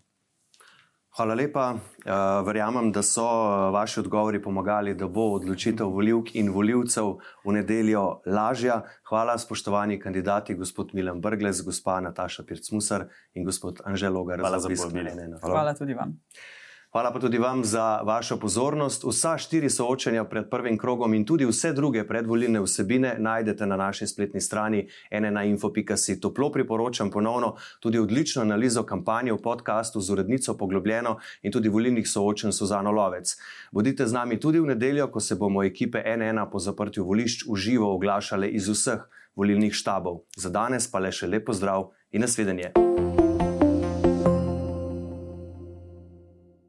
Hvala lepa. Uh, verjamem, da so uh, vaši odgovori pomagali, da bo odločitev voljivk in voljivcev v nedeljo lažja. Hvala, spoštovani kandidati, gospod Milan Brgles, gospa Nataša Pircmusar in gospod Anželogar. Hvala za pozornost. Hvala. Hvala tudi vam. Hvala pa tudi vam za vašo pozornost. Vsa štiri soočanja pred prvim krogom in tudi vse druge predvoljene vsebine najdete na naši spletni strani nnainfo.si. Toplo priporočam ponovno tudi odlično analizo kampanje v podkastu z urednico Poglobljeno in tudi volilnih soočen Suzano Lovec. Bodite z nami tudi v nedeljo, ko se bomo ekipe NN po zaprtju volišč uživo oglašale iz vseh volilnih štabov. Za danes pa le še lepo zdrav in nasvidenje.